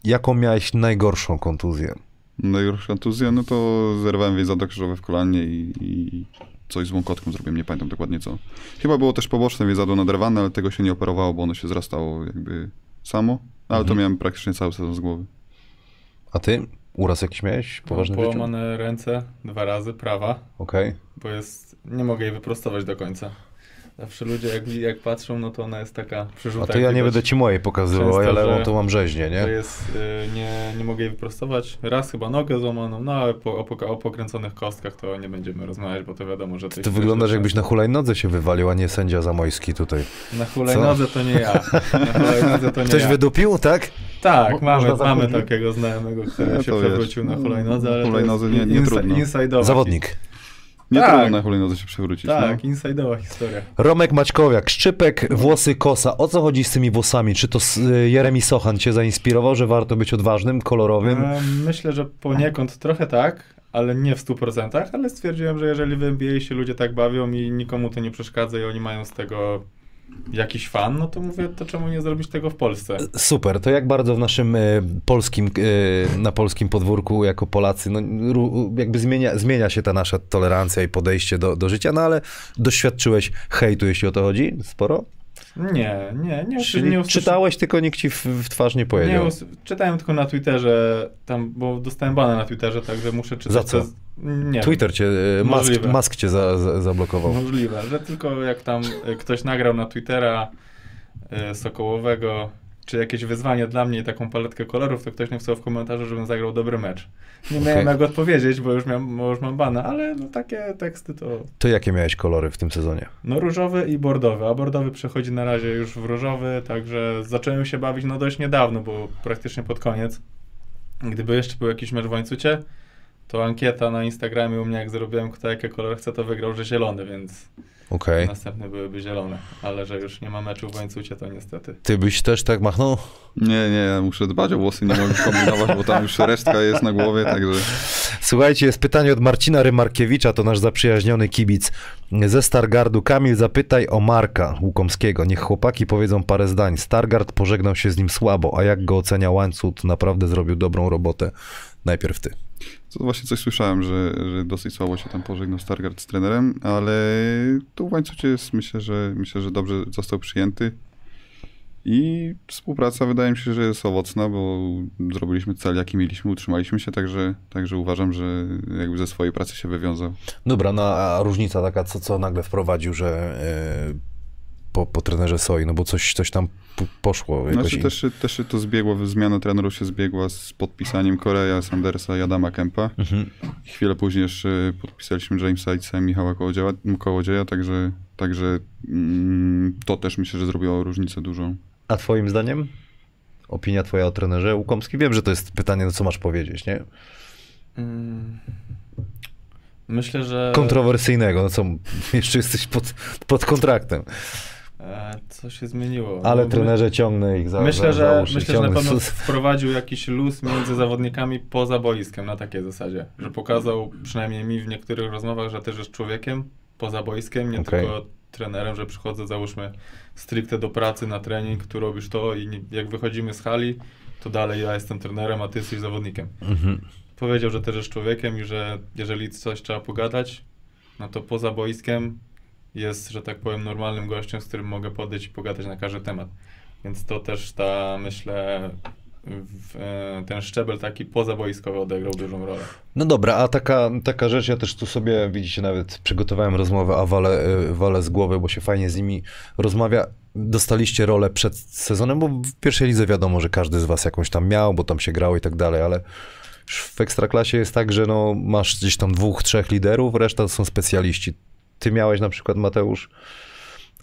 jaką miałeś najgorszą kontuzję? Najgorsza kontuzja, no to zerwałem więzadło krzyżowe w kolanie i, i coś z łąkotką zrobiłem, nie pamiętam dokładnie co. Chyba było też poboczne więzadło naderwane, ale tego się nie operowało, bo ono się zrastało jakby samo, ale to Mhm. miałem praktycznie cały sezon z głowy. A ty? Uraz jakiś miałeś? Poważny życiu? Połamane ręce dwa razy, prawa, Okej. bo jest, nie mogę jej wyprostować do końca. Zawsze ludzie jak, jak patrzą, no to ona jest taka przerzuta. A to ja nie będę ci mojej pokazywał, często, lewą że- to mam rzeźnię, nie? jest, y, nie, nie mogę jej wyprostować. Raz chyba nogę złamaną, no ale po, o, o pokręconych kostkach to nie będziemy rozmawiać, bo to wiadomo, że to Ty jest wyglądasz jakbyś na hulajnodze się wywalił, a nie sędzia Zamojski tutaj. Na hulajnodze to nie ja. Na hulajnodze to nie Ktoś ja. wydupił, tak? Tak, Mo- mamy, mamy takiego znajomego, który Ja się to wiesz, przewrócił na no, hulajnodze, ale hulajnodze to jest nie- nie Zawodnik. Nie Tak. trudno na hulajnodze się przewrócić. Tak, No. inside'owa historia. Romek Maćkowiak, szczypek, włosy, kosa. O co chodzi z tymi włosami? Czy to y, Jeremi Sochan cię zainspirował, że warto być odważnym, kolorowym? E, Myślę, że poniekąd trochę tak, ale nie w 100%, ale stwierdziłem, że jeżeli w NBA się ludzie tak bawią i nikomu to nie przeszkadza i oni mają z tego jakiś fan, no to mówię, to czemu nie zrobić tego w Polsce? Super, to jak bardzo w naszym y, polskim, y, na polskim podwórku jako Polacy, no, ru, jakby zmienia, zmienia się ta nasza tolerancja i podejście do, do życia, no ale doświadczyłeś hejtu, jeśli o to chodzi? Sporo? Nie, nie, nie. Czyli nie usłyszy- czytałeś, tylko nikt ci w, w twarz nie Nie, powiedział. us- czytałem tylko na Twitterze, tam, bo dostałem bana na Twitterze, także muszę czytać. Za co? to Nie wiem. Twitter cię, Musk, Możliwe. Musk cię za, za, zablokował. Możliwe, że tylko jak tam y, ktoś nagrał na Twittera y, Sokołowego, czy jakieś wyzwanie dla mnie i taką paletkę kolorów, to ktoś napisał w komentarzu, żebym zagrał dobry mecz. Nie miałem Okej. jak odpowiedzieć, bo już, miałem, bo już mam bana, ale no, takie teksty to To jakie miałeś kolory w tym sezonie? no różowy i bordowy, a bordowy przechodzi na razie już w różowy, także zacząłem się bawić no dość niedawno, bo praktycznie pod koniec. Gdyby jeszcze był jakiś mecz w łańcucie, to ankieta na Instagramie u mnie, jak zrobiłem, kto jakie kolory chce, to wygrał, że zielony, więc Okej. następne byłyby zielone. Ale że już nie ma meczu w łańcucie, to niestety. Ty byś też tak machnął? Nie, nie, ja muszę dbać o włosy, nie mogę kombinować, bo tam już resztka jest na głowie, także... Słuchajcie, jest pytanie od Marcina Rymarkiewicza, to nasz zaprzyjaźniony kibic ze Stargardu. Kamil, zapytaj o Marka Łukomskiego. Niech chłopaki powiedzą parę zdań. Stargard pożegnał się z nim słabo, a jak go ocenia łańcuch, naprawdę zrobił dobrą robotę. Najpierw ty. To właśnie coś słyszałem, że, że dosyć słabo się tam pożegnał Stargard z trenerem, ale tu w łańcucie jest, myślę, że myślę, że dobrze został przyjęty. I współpraca wydaje mi się, że jest owocna, bo zrobiliśmy cel, jaki mieliśmy, utrzymaliśmy się, także, także uważam, że jakby ze swojej pracy się wywiązał. Dobra, no a różnica taka, co, co nagle wprowadził, że e, po, po trenerze Soi, no bo coś, coś tam poszło. Jakoś Znaczy też, się- też się to zbiegło, zmiana trenerów się zbiegła z podpisaniem Korea, Sandersa i Adama Kempa. Mhm. Chwilę później jeszcze podpisaliśmy Jamesa Itza i Michała Kołodzieja, Kołodzieja także, także mm, to też myślę, że zrobiło różnicę dużą. A twoim zdaniem? Opinia twoja o trenerze Łukomski? Wiem, że to jest pytanie, no co masz powiedzieć, nie? Mm. Myślę, że... Kontrowersyjnego, no co, jeszcze jesteś pod, pod kontraktem. E, co się zmieniło? Ale No, trenerze ciągnę ich za Myślę, za, że, za uszy, myślę, że na pewno wprowadził jakiś luz między zawodnikami poza boiskiem na takiej zasadzie, że pokazał przynajmniej mi w niektórych rozmowach, że też jest człowiekiem poza boiskiem, nie Okej. tylko trenerem, że przychodzę załóżmy stricte do pracy na trening, tu robisz to i nie- jak wychodzimy z hali, to dalej ja jestem trenerem, a ty jesteś zawodnikiem. Mhm. Powiedział, że też jest człowiekiem i że jeżeli coś trzeba pogadać, no to poza boiskiem jest, że tak powiem, normalnym gościem, z którym mogę podejść i pogadać na każdy temat. Więc to też ta, myślę, w, e, ten szczebel taki pozaboiskowy odegrał dużą rolę. No dobra, a taka, taka rzecz, ja też tu sobie, widzicie, nawet przygotowałem rozmowę, a walę, y, walę z głowy, bo się fajnie z nimi rozmawia. Dostaliście rolę przed sezonem, bo w pierwszej lidze wiadomo, że każdy z was jakąś tam miał, bo tam się grało i tak dalej, ale w Ekstraklasie jest tak, że no, masz gdzieś tam dwóch, trzech liderów, reszta to są specjaliści. Ty miałeś na przykład, Mateusz,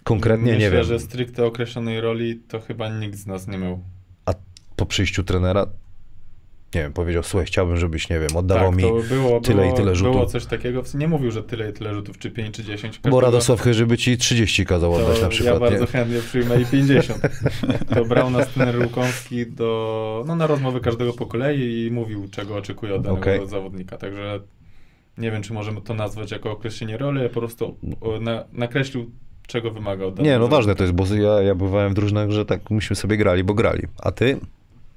konkretnie, Myślę, nie wiem, że stricte określonej roli to chyba nikt z nas nie miał. a po przyjściu trenera, nie wiem, powiedział, słuchaj, chciałbym, żebyś, nie wiem, oddawał tak, mi było, tyle było, i tyle rzutów. Było coś takiego, nie mówił, że tyle i tyle rzutów, czy 5, czy 10. Bo Każdego- Radosław Chyży by ci 30 kazał oddać na przykład. ja bardzo nie? chętnie przyjmę i 50. To brał nas trener Łukowski do, no, na rozmowy każdego po kolei i mówił, czego oczekuje od danego Okej. zawodnika. Także nie wiem, czy możemy to nazwać jako określenie roli, ale po prostu na, nakreślił, czego wymaga od Nie, no ważne to jest, bo ja, ja bywałem w drużynach, że tak myśmy sobie grali, bo grali. A ty?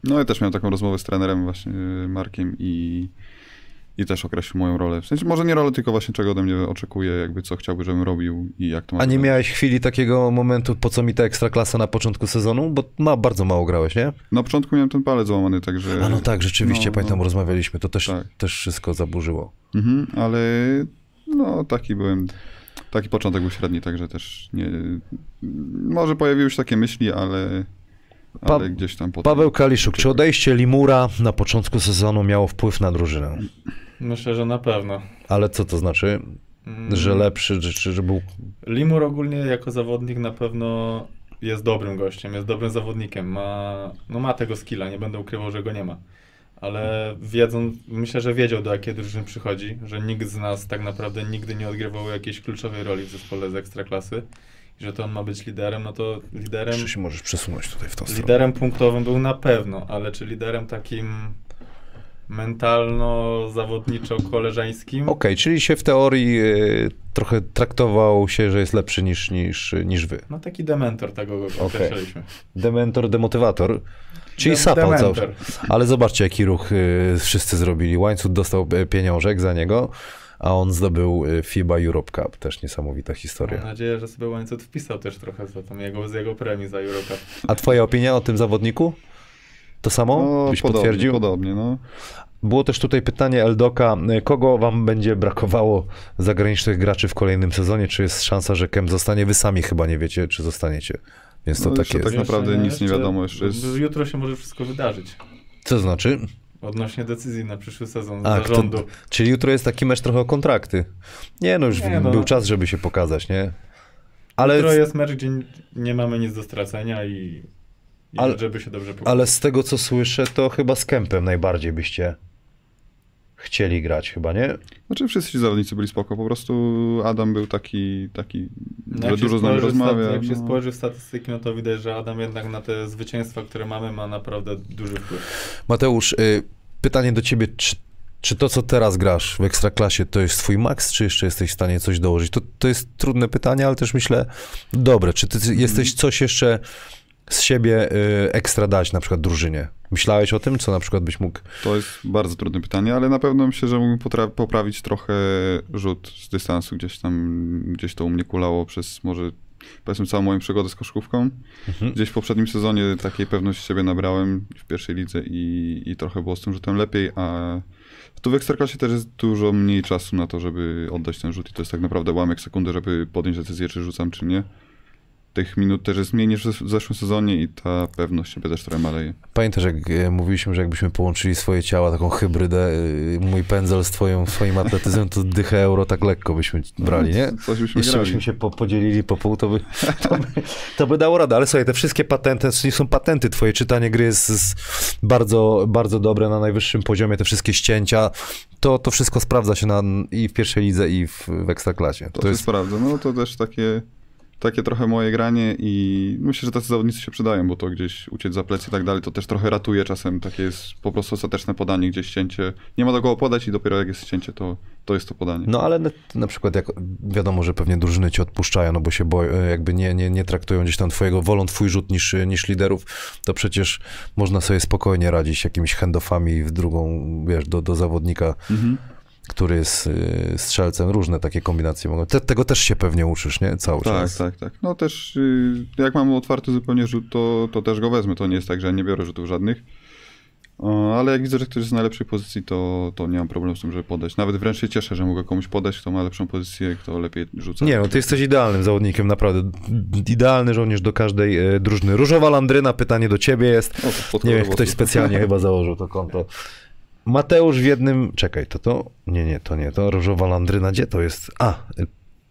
No ja też miałem taką rozmowę z trenerem właśnie y, Markiem i, i też określił moją rolę. W sensie może nie rolę, tylko właśnie czego ode mnie oczekuje, jakby co chciałby, żebym robił i jak to ma A nie miałeś chwili takiego momentu, po co mi ta ekstraklasa na początku sezonu? Bo ma, bardzo mało grałeś, nie? Na początku miałem ten palec złamany, także... A no tak, rzeczywiście, no, pamiętam, no. rozmawialiśmy, to też, Tak. też wszystko zaburzyło. Mhm, ale no taki byłem taki początek był średni, także też nie... Może pojawiły się takie myśli, ale, Pa- ale gdzieś tam potem... Paweł Kaliszuk, czy odejście Limura na początku sezonu miało wpływ na drużynę? Myślę, że na pewno. Ale co to znaczy? Mm, Że lepszy, czy, że był... Limur ogólnie jako zawodnik na pewno jest dobrym gościem, jest dobrym zawodnikiem. Ma, no ma tego skilla, nie będę ukrywał, że go nie ma. Ale wiedzą, myślę, że wiedział do jakiej drużyny przychodzi, że nikt z nas tak naprawdę nigdy nie odgrywał jakiejś kluczowej roli w zespole z ekstraklasy. I że to on ma być liderem, no to liderem, Czy się możesz przesunąć tutaj w tą stronę? liderem punktowym był na pewno, ale czy liderem takim mentalno-zawodniczo-koleżeńskim? Okej, czyli się w teorii e, trochę traktował się, że jest lepszy niż, niż, niż wy. No taki dementor tego go Okej. określiliśmy. Dementor, demotywator. Czyli Dem- sapał cały Ale zobaczcie, jaki ruch y, wszyscy zrobili. Łańcuch dostał e, pieniążek za niego, a on zdobył y, FIBA Europe Cup. Też niesamowita Mam historia. nadzieję, że sobie łańcuch wpisał też trochę za tam jego, z jego premii za Eurocup. A twoja opinia o tym zawodniku? To samo? No, Byś podobnie, potwierdził? Podobnie, no. Było też tutaj pytanie Eldoka, kogo wam będzie brakowało zagranicznych graczy w kolejnym sezonie? Czy jest szansa, że Kem zostanie? Wy sami chyba nie wiecie, czy zostaniecie. Więc to No, tak jest. tak naprawdę Jeszcze nic nie wiadomo, jeszcze jest- Jutro się może wszystko wydarzyć. Co znaczy? Odnośnie decyzji na przyszły sezon A, kto, zarządu. czyli jutro jest taki mecz trochę o kontrakty. Nie no, już Nie, no. był czas, żeby się pokazać, nie? Ale, Jutro jest mecz, gdzie nie mamy nic do stracenia i, i Ale- żeby się dobrze pokazać. ale z tego, co słyszę, to chyba z Kempem najbardziej byście chcieli grać chyba, nie? Znaczy wszyscy ci zawodnicy byli spoko, po prostu Adam był taki, taki No że jak się dużo z nami rozmawia. Jak się no. spojrzy w statystyki, no to widać, że Adam jednak na te zwycięstwa, które mamy, ma naprawdę duży wpływ. Mateusz, y, pytanie do ciebie, czy, czy to, co teraz grasz w Ekstraklasie, to jest twój maks, czy jeszcze jesteś w stanie coś dołożyć? To, to jest trudne pytanie, ale też myślę, dobre. Czy ty jesteś coś jeszcze z siebie y, ekstra dać, na przykład drużynie? Myślałeś o tym, co na przykład byś mógł... To jest bardzo trudne pytanie, ale na pewno myślę, że mógłbym poprawić trochę rzut z dystansu. Gdzieś tam, gdzieś to u mnie kulało przez może powiedzmy całą moją przygodę z koszkówką. Mhm. Gdzieś w poprzednim sezonie takiej pewności siebie nabrałem w pierwszej lidze i, i trochę było z tym rzutem lepiej, a tu w Ekstraklasie też jest dużo mniej czasu na to, żeby oddać ten rzut i to jest tak naprawdę ułamek sekundy, żeby podjąć decyzję, czy rzucam, czy nie. Tych minut też jest mniej niż w zeszłym sezonie i ta pewność siebie też trochę maleje. Pamiętasz, jak e, mówiliśmy, że jakbyśmy połączyli swoje ciała, taką hybrydę, y, mój pędzel z twoją, swoim atletyzmem, to dychę euro tak lekko byśmy brali, nie? Coś byśmy Jeszcze grali. byśmy się po, podzielili po pół, to by, to, by, to by dało radę. Ale słuchaj, te wszystkie patenty, nie są patenty. Twoje czytanie gry jest, jest bardzo, bardzo dobre na najwyższym poziomie. Te wszystkie ścięcia, to, to wszystko sprawdza się na, i w pierwszej lidze, i w, w ekstraklasie. To, To się jest, sprawdza. No to też takie, takie trochę moje granie i myślę, że tacy zawodnicy się przydają, bo to gdzieś uciec za plecy i tak dalej, to też trochę ratuje czasem. Takie jest po prostu ostateczne podanie, gdzieś ścięcie. Nie ma do kogo podać i dopiero jak jest ścięcie, to, to jest to podanie. no ale na, na przykład jak wiadomo, że pewnie drużyny cię odpuszczają, no bo się boją, jakby nie, nie, nie traktują gdzieś tam twojego, wolą twój rzut niż, niż liderów, to przecież można sobie spokojnie radzić jakimiś handoffami w drugą, wiesz, do, do zawodnika. Mhm. Który jest y, strzelcem, różne takie kombinacje mogą. Te, tego też się pewnie uczysz, nie? Cały Tak, czas. tak, tak. No też y, jak mam otwarty zupełnie rzut, to, to też go wezmę. To nie jest tak, że ja nie biorę rzutów żadnych. Ale jak widzę, że ktoś jest w najlepszej pozycji, to, to nie mam problemu z tym, żeby podać. Nawet wręcz się cieszę, że mogę komuś podać, kto ma lepszą pozycję, kto lepiej rzuca. Nie, no ty jesteś idealnym zawodnikiem, naprawdę. Idealny żołnierz do każdej e, drużyny. Różowa Landryna, pytanie do ciebie jest. O, Nie wiem, ktoś specjalnie chyba założył to konto. Mateusz w jednym... Czekaj, to to? Nie, nie, to nie. To Różowa Landryna, gdzie to jest? A, y,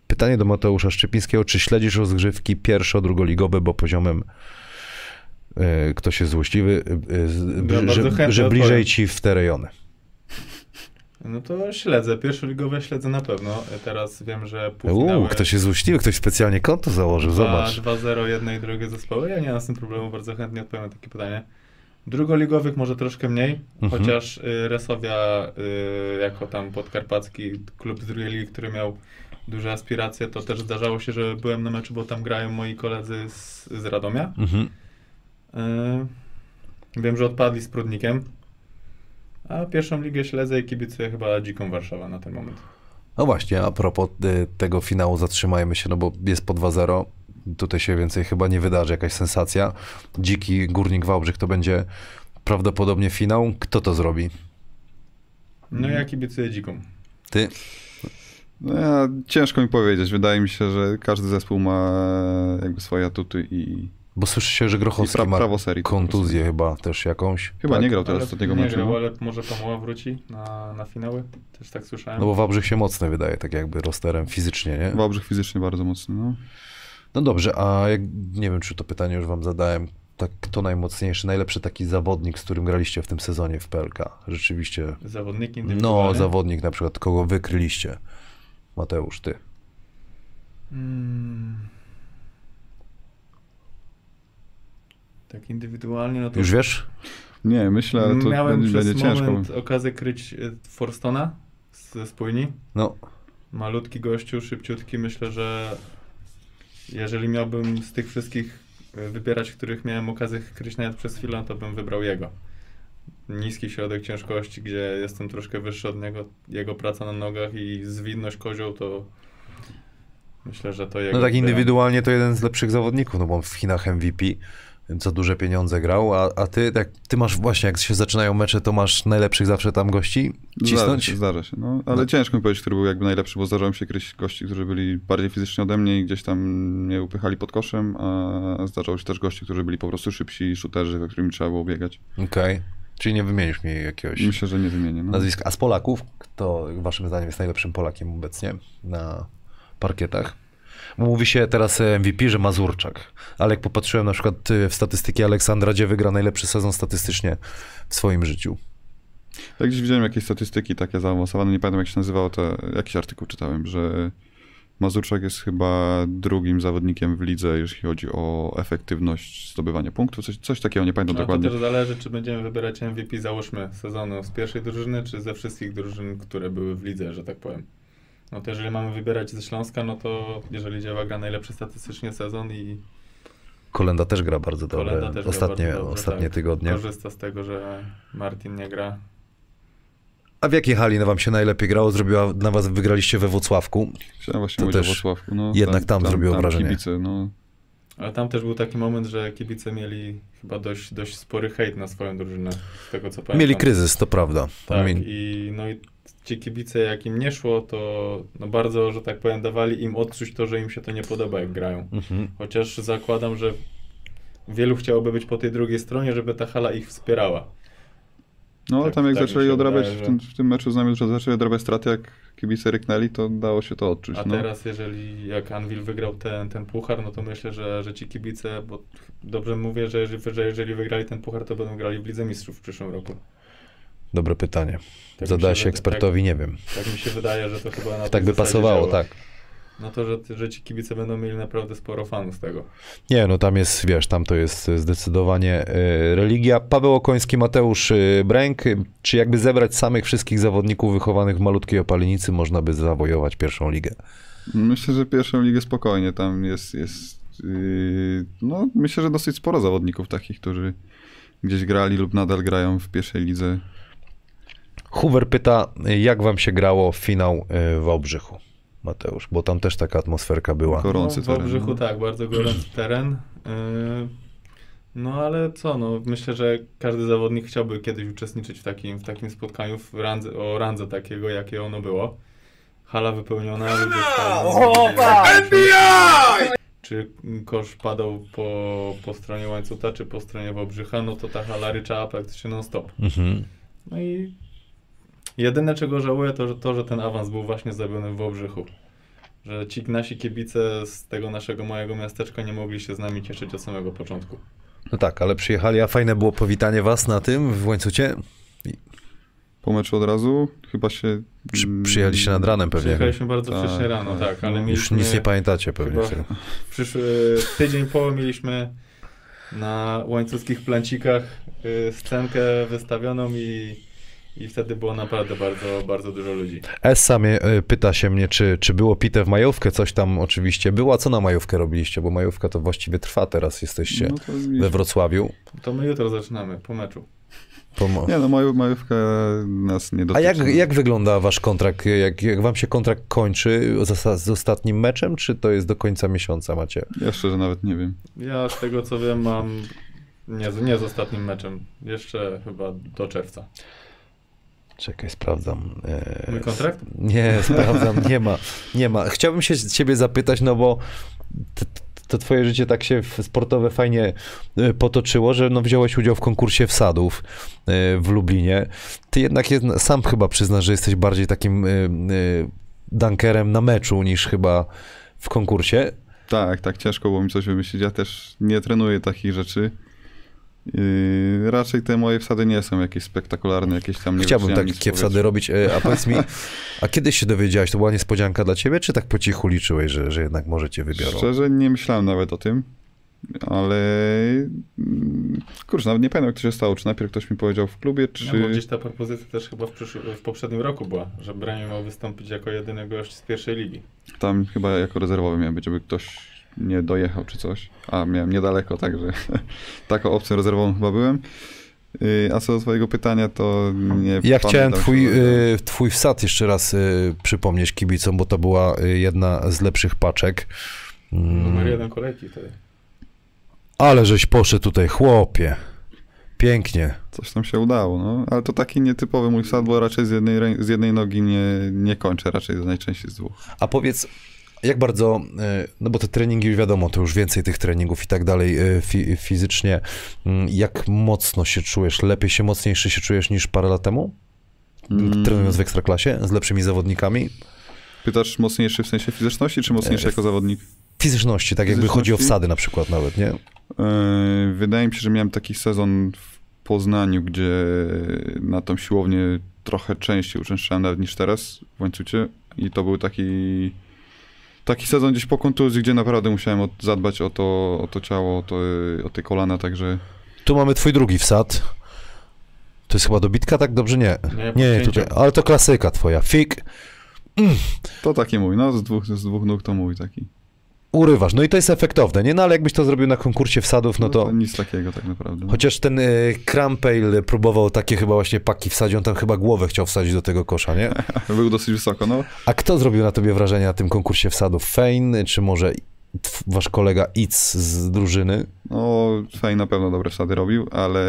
pytanie do Mateusza Szczypińskiego. Czy śledzisz rozgrywki pierwszo-drugoligowe, bo poziomem y, ktoś jest złośliwy, y, y, Ja że, że bliżej ci w te rejony? No to śledzę, pierwszoligowe śledzę na pewno. Teraz wiem, że Uuu, półfinały... ktoś jest złośliwy, ktoś specjalnie konto założył, zobacz. 2-0 jedne i drugie zespoły. Ja nie mam z tym problemu, bardzo chętnie odpowiem na takie pytanie. Drugoligowych może troszkę mniej, Mhm. chociaż y, Resowia y, jako tam podkarpacki klub z drugiej ligi, który miał duże aspiracje, to też zdarzało się, że byłem na meczu, bo tam grają moi koledzy z, z Radomia. Mhm. Y, wiem, że odpadli z Prudnikiem. A pierwszą ligę śledzę i kibicuję chyba dziką Warszawa na ten moment. No właśnie, a propos tego finału, zatrzymajmy się, no bo jest po 2-0. Tutaj się więcej chyba nie wydarzy, jakaś sensacja. Dziki Górnik Wałbrzych to będzie prawdopodobnie finał. Kto to zrobi? No ja kibicuję dziką. Ty? No ja, ciężko mi powiedzieć. Wydaje mi się, że każdy zespół ma jakby swoje atuty i, Bo słyszy się, że Grochowski ma prawo serii. po kontuzję chyba też jakąś. Chyba tak? nie grał teraz ostatniego nie meczu. grał, no. ale może Pamuła wróci na, na finały? Też tak słyszałem. No bo Wałbrzych się mocno wydaje, tak jakby rosterem fizycznie, nie? Wałbrzych fizycznie bardzo mocny. No. No dobrze, a jak, nie wiem, czy to pytanie już wam zadałem. Tak, kto najmocniejszy, najlepszy taki zawodnik, z którym graliście w tym sezonie w PLK? Rzeczywiście. Zawodniki No, indywidualne? zawodnik na przykład, kogo wykryliście? Mateusz, ty. Mm. Tak indywidualnie, no to Już wiesz? Nie, myślę, ale to miałem będzie, przez będzie ciężko. moment okazję kryć e, Forstona ze spójni. No, Malutki gościu, szybciutki. Myślę, że jeżeli miałbym z tych wszystkich e, wybierać, których miałem okazję kryć nawet przez chwilę, to bym wybrał jego. Niski środek ciężkości, gdzie jestem troszkę wyższy od niego. Jego praca na nogach i zwinność kozioł to myślę, że to jego. no tak indywidualnie to jeden z lepszych zawodników, no bo on w Chinach MVP za duże pieniądze grał, a, a ty, tak, ty masz właśnie, jak się zaczynają mecze, to masz najlepszych zawsze tam gości Zdarza cisnąć? się, zdarza się. No, ale No. ciężko mi powiedzieć, który był jakby najlepszy, bo zdarzało mi się kryć gości, którzy byli bardziej fizycznie ode mnie i gdzieś tam mnie upychali pod koszem, a zdarzało się też gości, którzy byli po prostu szybsi, shooterzy, za którymi trzeba było biegać. Okej. Czyli nie wymienisz mi jakiegoś Myślę, że nie wymienię. No. nazwiska. A z Polaków, kto waszym zdaniem jest najlepszym Polakiem obecnie na parkietach? Bo Mówi się teraz MVP, że Mazurczak, ale jak popatrzyłem na przykład e, w statystyki Aleksandra, gdzie wygra najlepszy sezon statystycznie w swoim życiu. Ja gdzieś widziałem jakieś statystyki takie zaawansowane, nie pamiętam jak się nazywało, to jakiś artykuł czytałem, że Mazurczak jest chyba drugim zawodnikiem w lidze, jeśli chodzi o efektywność zdobywania punktów, coś, coś takiego, nie pamiętam No to dokładnie. też zależy, czy będziemy wybierać MVP, załóżmy, sezonu z pierwszej drużyny, czy ze wszystkich drużyn, które były w lidze, że tak powiem. No to jeżeli mamy wybierać ze Śląska, no to jeżeli dzieła gra najlepszy statystycznie sezon i Kolenda też gra bardzo Kolenda dobrze. też gra Ostatnie, bardzo dobrze, ostatnie tak. tygodnie. korzysta z tego, że Martin nie gra. A w jakiej hali wam się najlepiej grało? Zrobiła na was, wygraliście we Włocławku. Chciałem właśnie To też Włocławku. No, jednak tam zrobiło wrażenie. Kibice, no, Ale tam też był taki moment, że kibice mieli chyba dość, dość spory hejt na swoją drużynę, z tego co pamiętam. Mieli kryzys, to prawda. Tak, Mieli- i, no i ci kibice, jak im nie szło, to no bardzo, że tak powiem, dawali im odczuć to, że im się to nie podoba, jak grają. Mhm. Chociaż zakładam, że wielu chciałoby być po tej drugiej stronie, żeby ta hala ich wspierała. no ale Tak- tam jak tak zaczęli odrabiać wydaje, w, że- tym, w tym meczu z nami, że zaczęli odrabiać straty, jak kibice ryknęli, to dało się to odczuć. A no. teraz, jeżeli jak Anvil wygrał ten, ten puchar, no to myślę, że, że ci kibice, bo dobrze mówię, że jeżeli, że jeżeli wygrali ten puchar, to będą grali w Lidze Mistrzów w przyszłym roku. Dobre pytanie. Tak się wyda- ekspertowi, nie wiem. Tak, tak mi się wydaje, że to chyba na Tak by pasowało, działa. tak. No to, że, że ci kibice będą mieli naprawdę sporo fanów z tego. Nie, no tam jest, wiesz, tam to jest zdecydowanie y, religia. Paweł Okoński, Mateusz y, Bręk. Czy jakby zebrać samych wszystkich zawodników wychowanych w malutkiej opalenicy, można by zawojować pierwszą ligę? Myślę, że pierwszą ligę spokojnie. Tam jest, jest yy, no myślę, że dosyć sporo zawodników takich, którzy gdzieś grali lub nadal grają w pierwszej lidze. Hoover pyta, jak wam się grało w finał y, w Obrzychu, Mateusz? Bo tam też taka atmosferka była. Gorący no, w teren, Obrzychu no. tak, bardzo gorący teren. Yy, No ale co, no myślę, że każdy zawodnik chciałby kiedyś uczestniczyć w takim, w takim spotkaniu w randze, o randze takiego, jakie ono było. Hala wypełniona, ludzie stali. Czy kosz padał po, po stronie łańcucha, czy po stronie Wałbrzycha, no to ta hala ryczała praktycznie non-stop. Mhm. No i jedyne czego żałuję to, że to, że ten awans był właśnie zrobiony w Wałbrzychu. Że ci nasi kibice z tego naszego małego miasteczka nie mogli się z nami cieszyć od samego początku. No tak, ale przyjechali, a fajne było powitanie was na tym w łańcucie? Po meczu od razu chyba się... Przy, przyjechaliście nad ranem pewnie. Przyjechaliśmy bardzo Tak, wcześnie rano, tak. tak, ale No. Już nic nie pamiętacie pewnie. chyba Przyszły tydzień po mieliśmy na łańcuskich plancikach y, scenkę wystawioną i, i wtedy było naprawdę bardzo, bardzo dużo ludzi. Essa mnie, y, pyta się mnie, czy, czy było pite w majówkę, coś tam oczywiście było, a co na majówkę robiliście, bo majówka to właściwie trwa teraz, jesteście No we Wrocławiu. To my jutro zaczynamy, po meczu. Pomo- Nie no, maju, majówka nas nie a dotyczy. jak, jak wygląda wasz kontrakt? Jak, jak wam się kontrakt kończy z, z ostatnim meczem, czy to jest do końca miesiąca macie? Ja szczerze nawet nie wiem. Ja z tego co wiem mam, nie, nie z ostatnim meczem, jeszcze chyba do czerwca. Czekaj, sprawdzam. E, Mój kontrakt? Nie, sprawdzam, nie ma, nie ma. Chciałbym się ciebie zapytać, no bo to, to twoje życie tak się sportowe fajnie e, potoczyło, że no wziąłeś udział w konkursie wsadów e, w Lublinie. Ty jednak jedna, sam chyba przyznasz, że jesteś bardziej takim dunkerem na meczu niż chyba w konkursie. Tak, tak ciężko było mi coś wymyślić. Ja też nie trenuję takich rzeczy. Yy, raczej te moje wsady nie są jakieś spektakularne, jakieś tam nie Chciałbym takie wsady robić. E, A powiedz mi, a kiedy się dowiedziałeś, to była niespodzianka dla ciebie, czy tak po cichu liczyłeś, że, że jednak może cię wybiorą? Szczerze nie myślałem nawet o tym, ale mm, kurczę, nawet nie pamiętam jak to się stało. Czy najpierw ktoś mi powiedział w klubie, czy... No, bo gdzieś ta propozycja też chyba w, przyszły, w poprzednim roku była, że Braniu miał wystąpić jako jedyny gość z pierwszej ligi. Tam chyba jako rezerwowy miałem być, żeby ktoś nie dojechał czy coś. A miałem niedaleko, także taką opcją rezerwową chyba byłem. Yy, A co do twojego pytania, to nie Ja chciałem twój, y, twój wsad jeszcze raz y, przypomnieć kibicom, bo to była y, jedna z lepszych paczek. Mm, Numer jeden kolejki wtedy. Ale żeś poszedł tutaj, chłopie. Pięknie. Coś tam się udało, no. Ale to taki nietypowy mój wsad, bo raczej z jednej, z jednej nogi nie, nie kończę, raczej najczęściej z dwóch. A powiedz, jak bardzo, y, no bo te treningi już wiadomo, to już więcej tych treningów i tak dalej y, fi, fizycznie. Mm, Jak mocno się czujesz? Lepiej się, mocniejszy się czujesz niż parę lat temu? Mm. Trenując w Ekstraklasie z lepszymi zawodnikami? Pytasz mocniejszy w sensie fizyczności, czy mocniejszy E, jako zawodnik? Fizyczności, tak jakby chodzi o Fizyczności? wsady na przykład nawet, nie? Yy, Wydaje mi się, że miałem taki sezon w Poznaniu, gdzie na tą siłownię trochę częściej uczęszczałem nawet niż teraz w łańcucie i to był taki taki sezon gdzieś po kontuzji, gdzie naprawdę musiałem od, zadbać o to, o to ciało, o, to, o te kolana, także Tu mamy twój drugi wsad. To jest chyba dobitka, tak? Dobrze, nie. Nie, Nie, nie, tutaj, ale to klasyka twoja. Fik, to taki mój, no z dwóch, z dwóch nóg to mój taki. Urywasz. No i to jest efektowne, nie? No ale jakbyś to zrobił na konkursie wsadów, no to... nic takiego tak naprawdę. Chociaż ten y, Crampale próbował takie chyba właśnie paki wsadzić, on tam chyba głowę chciał wsadzić do tego kosza, nie? Był dosyć wysoko, no. A kto zrobił na tobie wrażenie na tym konkursie wsadów? Fein, czy może wasz kolega Itz z drużyny? No, Fej na pewno dobre wsady robił, ale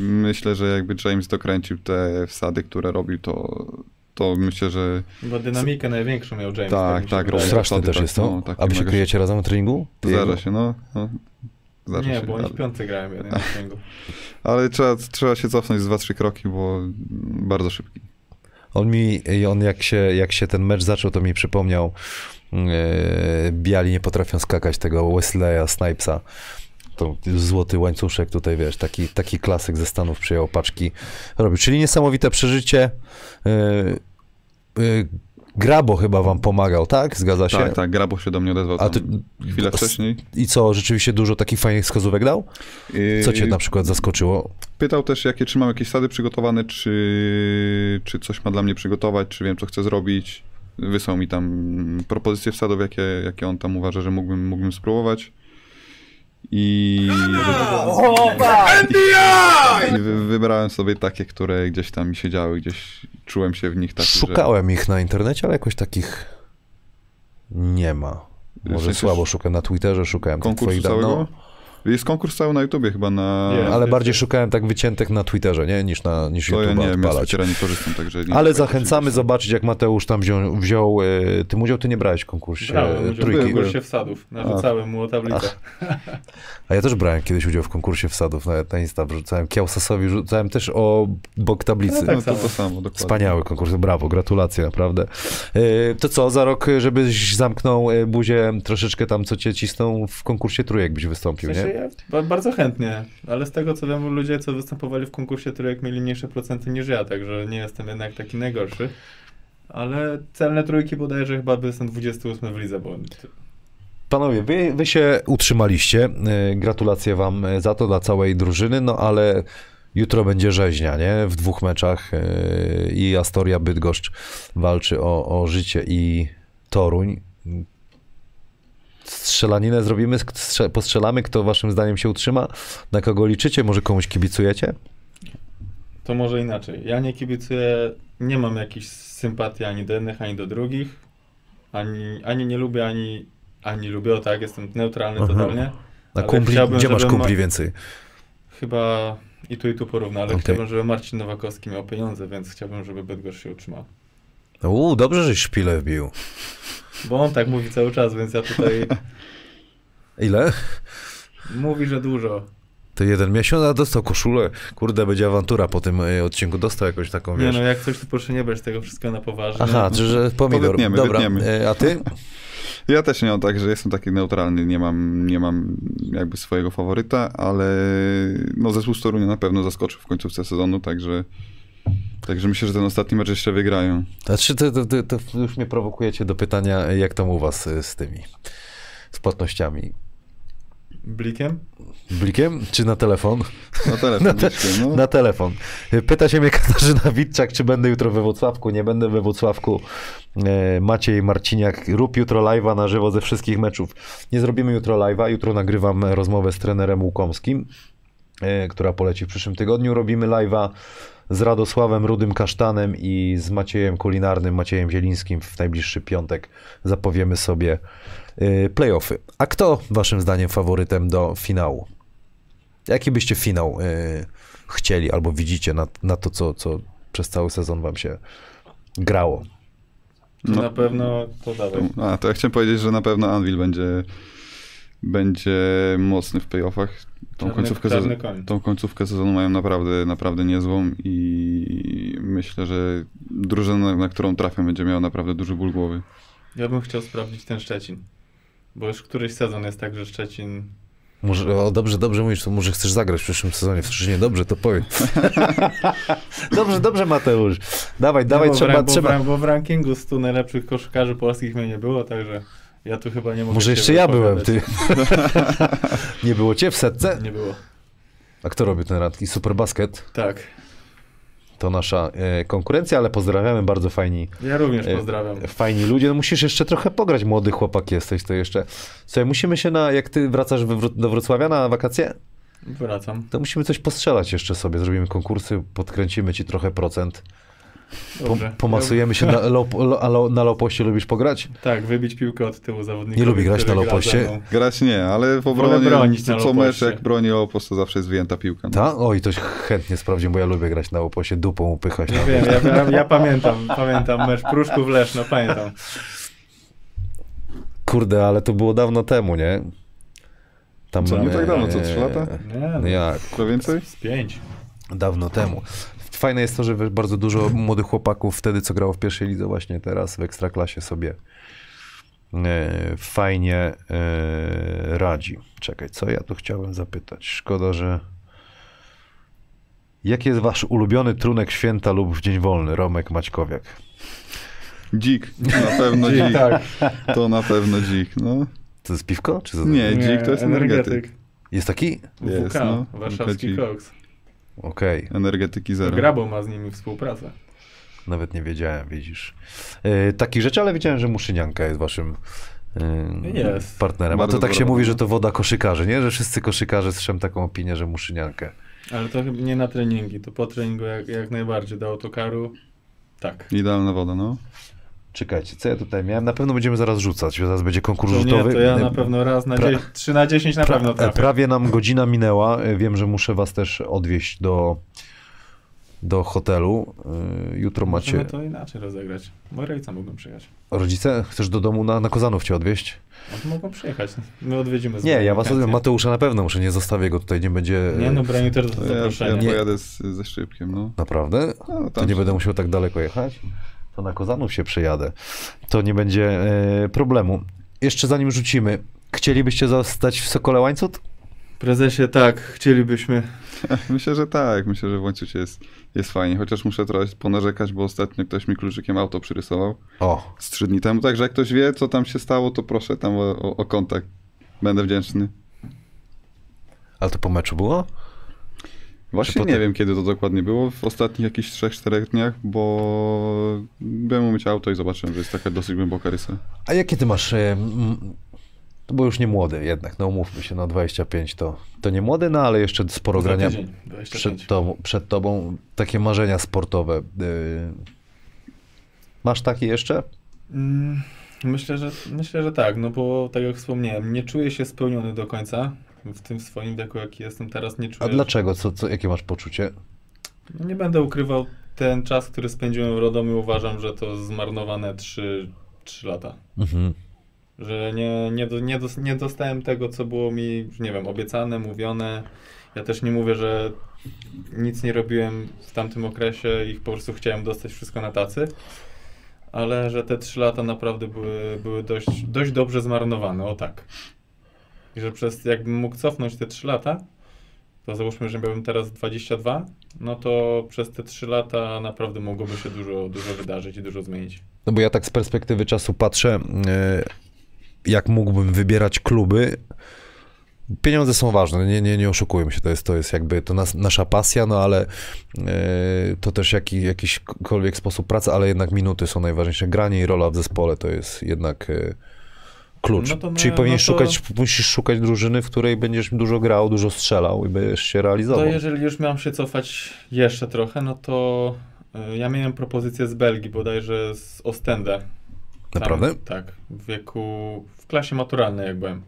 myślę, że jakby James dokręcił te wsady, które robił, to, to myślę, że Bo dynamikę największą miał James. Tak, się tak. Straszny wsady, też tak, jest to. no, tak, A wy się kryjecie razem na treningu? Zdarza się, no. no zdarza Nie, się, bo oni ale, w piątce grają jeden na treningu. ale trzeba, trzeba się cofnąć z 2-3 kroki, bo bardzo szybki. On mi, on jak się, jak się ten mecz zaczął, to mi przypomniał e, biali nie potrafią skakać tego Wesleya, Snipesa. To złoty łańcuszek tutaj, wiesz, taki, taki klasyk ze Stanów przyjął paczki robił. Czyli niesamowite przeżycie. E, e, Grabo chyba wam pomagał, tak? Zgadza się? Tak, tak, Grabo się do mnie odezwał A ty, chwilę wcześniej. I co, rzeczywiście dużo takich fajnych wskazówek dał? Co cię Yy, na przykład zaskoczyło? Pytał też, jakie, czy mam jakieś sady przygotowane, czy, czy coś ma dla mnie przygotować, czy wiem, co chcę zrobić. Wysłał mi tam propozycje wsadów, jakie, jakie on tam uważa, że mógłbym, mógłbym spróbować. I, I wy, wybrałem sobie takie, które gdzieś tam mi siedziały, gdzieś czułem się w nich tak, Szukałem ich na internecie, ale jakoś takich nie ma. Może słabo szukałem na Twitterze, szukałem tych konkursu twoich całego. no, Jest konkurs cały na YouTubie chyba na... Jest. ale bardziej szukałem tak wyciętych na Twitterze, nie? Niż na niż To ja nie ja odpalać. Twittera nie korzystam, także... Nie Ale zachęcamy się zobaczyć, jak Mateusz tam wziął, wziął e, tym udział, ty nie brałeś w konkursie Brałem e, udział w trójki. konkursie wsadów. Narzucałem mu o tablicę. A ja też brałem kiedyś udział w konkursie wsadów, nawet na Insta wrzucałem, Kiałsasowi rzucałem też o bok tablicy. No tak No to samo. to samo, dokładnie. Wspaniały konkurs, brawo, gratulacje naprawdę. E, To co, za rok, żebyś zamknął buzię troszeczkę tam, co cię cisną w konkursie trójek byś W wystąpił, sensie nie? Ja ba- bardzo chętnie, ale z tego co wiem, ludzie, co występowali w konkursie trójek mieli mniejsze procenty niż ja, także nie jestem jednak taki najgorszy. Ale celne trójki bodajże chyba jestem 28 w lidze, bo Panowie, wy, wy się utrzymaliście. E, Gratulacje wam e, za to, dla całej drużyny, no ale jutro będzie rzeźnia, nie? W dwóch meczach e, i Astoria Bydgoszcz walczy o, o życie i Toruń. Strzelaninę zrobimy, strze- postrzelamy, kto waszym zdaniem się utrzyma? Na kogo liczycie? Może komuś kibicujecie? to może inaczej. Ja nie kibicuję, nie mam jakichś sympatii ani do jednych, ani do drugich. Ani, ani nie lubię, ani, ani lubię, o tak, jestem neutralny Aha. totalnie. Na kumpli, gdzie masz kumpli więcej? Chyba i tu i tu porówna, ale Okej. chciałbym, żeby Marcin Nowakowski miał pieniądze, więc chciałbym, żeby Bydgoszcz się utrzymał. Uuu, dobrze, żeś szpilę wbił. Bo on tak mówi cały czas, więc ja tutaj Ile? mówi, że dużo. To jeden miesiąc, a dostał koszulę. Kurde, będzie awantura po tym e, odcinku. Dostał jakąś taką, Nie wiesz... no, jak coś, to proszę nie brać tego wszystkiego na poważnie. Aha, czy że pomidor. wytniemy, Dobra, wytniemy. e, a ty? Ja też nie mam tak, że jestem taki neutralny, nie mam, nie mam jakby swojego faworyta, ale no zespół z Torunia na pewno zaskoczył w końcówce sezonu, także, także myślę, że ten ostatni mecz jeszcze wygrają. Znaczy, to, to, to, to już mnie prowokujecie do pytania, jak tam u was e, z tymi, z płatnościami. Blikiem? Blikiem czy na telefon? Na telefon, Na te- no. Na telefon. Pyta się mnie Katarzyna Witczak, czy będę jutro we Włocławku. Nie będę we Włocławku. E, Maciej Marciniak, rób jutro live'a na żywo ze wszystkich meczów. Nie zrobimy jutro live'a. Jutro nagrywam rozmowę z trenerem Łukomskim, e, która poleci w przyszłym tygodniu. Robimy live'a z Radosławem Rudym Kasztanem i z Maciejem Kulinarnym, Maciejem Zielińskim w najbliższy piątek. Zapowiemy sobie e, playoffy. A kto waszym zdaniem faworytem do finału? Jaki byście finał y, chcieli albo widzicie na, na to, co, co przez cały sezon wam się grało? No. Na pewno to dawaj. A, to ja chciałem powiedzieć, że na pewno Anvil będzie, będzie mocny w playoffach. Tą Czarny- końcówkę, czarny koń. tą końcówkę sezonu mają naprawdę, naprawdę niezłą i myślę, że drużyna, na którą trafią, będzie miała naprawdę duży ból głowy. Ja bym chciał sprawdzić ten Szczecin. Bo już któryś sezon jest tak, że Szczecin... Może, o, dobrze, dobrze mówisz, to może chcesz zagrać w przyszłym sezonie w Szczecinie. Dobrze, to powiem. dobrze, dobrze Mateusz. Dawaj, dawaj, no, bo, trzeba, w, trzeba. Bo, w, bo w rankingu 100 najlepszych koszykarzy polskich mnie nie było, także ja tu chyba nie mogę Może jeszcze ja byłem, ty. Nie było cię w setce? Nie było. A kto robi ten radki? Superbasket? Tak. To nasza e, konkurencja, ale pozdrawiamy, bardzo fajni Ja również E, pozdrawiam. Fajni ludzie, no musisz jeszcze trochę pograć, młody chłopak jesteś, to jeszcze... Słuchaj, musimy się na, jak ty wracasz we, do Wrocławia na wakacje, Wracam. to musimy coś postrzelać jeszcze sobie, zrobimy konkursy, podkręcimy ci trochę procent, po, Dobrze. pomasujemy się na, lo, lo, na low-poście, lubisz pograć? Tak, wybić piłkę od tyłu zawodnika. Nie lubi grać na low-poście? Grać nie, ale w Wolę obronie bronić na co mecz jak broni Opos, to zawsze jest wyjęta piłka. No. Tak? Oj, to chętnie sprawdzimy, bo ja lubię grać na low-poście, dupą upychać. Ja na- wiem, ja, ja, ja pamiętam, pamiętam mecz Pruszków Leszno, pamiętam. Kurde, ale to było dawno temu, nie? Tam, Co, nie tak dawno, co, e, trzy lata? Nie, no, jak? Co więcej? z pięć. dawno temu. Fajne jest to, że bardzo dużo młodych chłopaków wtedy, co grało w pierwszej lidze, właśnie teraz w Ekstraklasie sobie e, fajnie e, radzi. Czekaj, co ja tu chciałem zapytać? Szkoda, że... Jaki jest wasz ulubiony trunek święta lub w dzień wolny? Romek Maćkowiak. Dzik, na pewno dzik. tak. To na pewno dzik, no. To jest piwko? Czy to... Nie, dzik to jest energetyk. Jest taki? Jest, WK, no. warszawski koks. Okej, Energetyki zero. Grabo ma z nimi współpracę. nawet nie wiedziałem, widzisz. E, takich rzeczy, ale wiedziałem, że Muszynianka jest waszym e, Jest. partnerem. A Bardzo to tak się dobra mówi, że to woda koszykarzy, nie? Że wszyscy koszykarze słyszą taką opinię, że Muszyniankę. Ale to chyba nie na treningi, to po treningu jak, jak najbardziej. Do autokaru tak. Idealna woda, no. Czekajcie, co ja tutaj miałem? Na pewno będziemy zaraz rzucać, zaraz będzie konkurs To nie, rzutowy. to ja na pewno raz na pra- dzie- 3 na 10 na pewno trafię. Prawie nam godzina minęła. E, Wiem, że muszę was też odwieźć do, do hotelu. E, Jutro Możemy macie... to inaczej rozegrać. Moi rodzice mogą przyjechać. Rodzice, chcesz do domu na, na Kozanów cię odwieźć? No to mogą przyjechać. My odwiedzimy z Nie, ja was odwiem. Mateusza na pewno muszę, nie zostawię go tutaj, nie będzie... Nie no, Braniu też do To ja, ja zaproszenia. Pojadę z, ze szczypkiem, no. Naprawdę? no To nie się- będę musiał tak daleko jechać? To na Kozanów się przejadę. To nie będzie e, problemu. Jeszcze zanim rzucimy, chcielibyście zostać w Sokole Łańcut? Prezesie, tak, chcielibyśmy. Myślę, że tak. Myślę, że w łańcucie jest, jest fajnie. Chociaż muszę trochę ponarzekać, bo ostatnio ktoś mi kluczykiem auto przyrysował O, z trzy dni temu. Także jak ktoś wie, co tam się stało, to proszę tam o, o, o kontakt. Będę wdzięczny. ale to po meczu było? Właśnie potem- nie wiem, kiedy to dokładnie było. W ostatnich jakichś 3-4 dniach, bo byłem umyć auto i zobaczyłem, że jest taka dosyć głęboka rysa. A jakie ty masz... E, to był już nie młody jednak, no umówmy się, no 25 to, to nie młody, no ale jeszcze sporo Za grania tydzień, 25. przed tobą, przed tobą. Takie marzenia sportowe. y, masz takie jeszcze? Mm, Myślę, że myślę, że tak, no bo tak jak wspomniałem, nie czuję się spełniony do końca W tym swoim wieku, jaki jestem teraz, nie czuję. A dlaczego? Co, co, jakie masz poczucie? No nie będę ukrywał, ten czas, który spędziłem w Radomiu, uważam, że to zmarnowane 3, 3 lata. Mhm. Że nie, nie, do, nie, dos, nie dostałem tego, co było mi, nie wiem, obiecane, mówione. Ja też nie mówię, że nic nie robiłem w tamtym okresie i po prostu chciałem dostać wszystko na tacy. Ale że te 3 lata naprawdę były, były dość, dość dobrze zmarnowane, o tak. I że przez, jakbym mógł cofnąć te 3 lata, to załóżmy, że miałbym teraz 22, no to przez te 3 lata naprawdę mogłoby się dużo, dużo wydarzyć i dużo zmienić. No bo ja tak z perspektywy czasu patrzę, e, jak mógłbym wybierać kluby. Pieniądze są ważne, nie, nie, nie oszukujmy się, to jest, to jest jakby to nas, nasza pasja, no ale e, to też jaki, jakiśkolwiek sposób pracy, ale jednak minuty są najważniejsze. Granie i rola w zespole to jest jednak e, klucz. No to Czyli powinieneś no to- szukać, musisz szukać drużyny, w której będziesz dużo grał, dużo strzelał i będziesz się realizował. To jeżeli już miałem się cofać jeszcze trochę, no to y, ja miałem propozycję z Belgii, bodajże z Ostende. Tam, Naprawdę? Tak, w wieku, w klasie maturalnej jak byłem.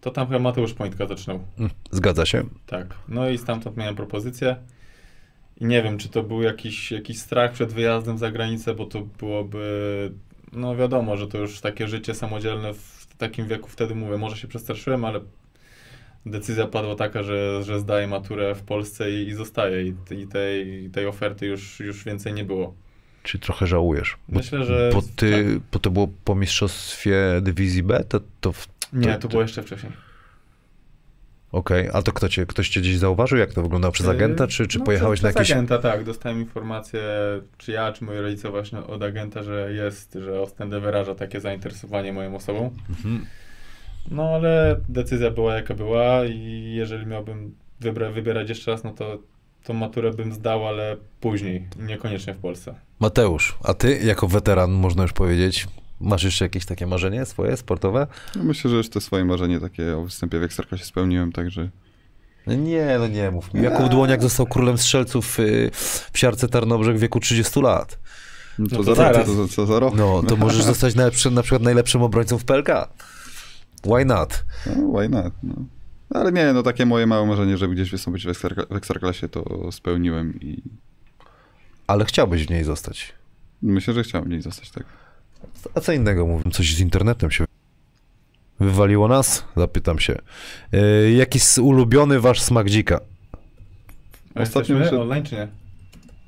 To tam chyba Mateusz Pointka zaczynał. Mm, Zgadza się. Tak, no i stamtąd miałem propozycję. I nie wiem, czy to był jakiś, jakiś strach przed wyjazdem za granicę, bo to byłoby, no wiadomo, że to już takie życie samodzielne w takim wieku, wtedy mówię, może się przestraszyłem, ale decyzja padła taka, że, że zdaję maturę w Polsce i, i zostaję i, i tej, tej oferty już, już więcej nie było. Czy trochę żałujesz? Bo, Myślę, że Bo, ty, tak. bo to było po mistrzostwie dywizji B, to, to w- Nie, to- to było jeszcze wcześniej. Okej, a to kto cię, ktoś cię gdzieś zauważył, jak to wyglądało przez agenta, czy, czy No, pojechałeś przez, na jakieś... Przez agenta, tak. Dostałem informację, czy ja, czy moi rodzice właśnie od agenta, że jest, że Ostende wyraża takie zainteresowanie moją osobą. Mhm. No ale decyzja była jaka była i jeżeli miałbym wybra- wybierać jeszcze raz, no to tą maturę bym zdał, ale później, niekoniecznie w Polsce. Mateusz, a ty jako weteran, można już powiedzieć, masz jeszcze jakieś takie marzenie swoje, sportowe? No myślę, że już te swoje marzenie takie o występie w Ekstraklasie spełniłem, także Nie, no nie mów mi. Jakub Dłoniak został królem strzelców y, w siarce Tarnobrzeg w wieku 30 lat. no to, No za to rok, zaraz. to, to, co za rok. No, to możesz zostać najlepszym, na przykład najlepszym obrońcą w PLK. Why not? No, why not, no. Ale nie, no takie moje małe marzenie, żeby gdzieś wystąpić w, ekstrakla- w Ekstraklasie, to spełniłem i Ale chciałbyś w niej zostać. myślę, że chciałem gdzieś zostać, tak. A co innego mówię? Coś z internetem się wywaliło nas? Zapytam się. Y, jaki jest ulubiony wasz smak dzika? Ostatnio jesteśmy wyszedł- online czy nie?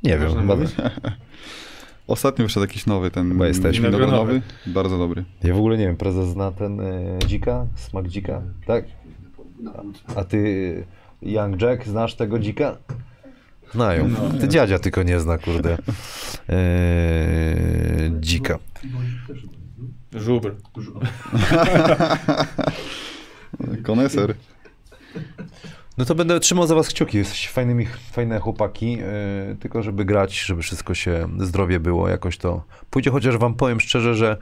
Nie wiem, Można mówić? Ostatnio wyszedł jakiś nowy, ten Chyba jesteśmy. winogronowy. Bardzo dobry. ja w ogóle nie wiem, prezes zna ten y, dzika? Smak dzika? Tak? A, a ty, Young Jack, znasz tego dzika? Znają. No. Ty dziadzia tylko nie zna, kurde. Eee, dzika. Żubr. Koneser. No to będę trzymał za was kciuki. Jesteście fajnymi, fajne chłopaki. e, tylko żeby grać, żeby wszystko się, zdrowie było, jakoś to pójdzie. Chociaż wam powiem szczerze, że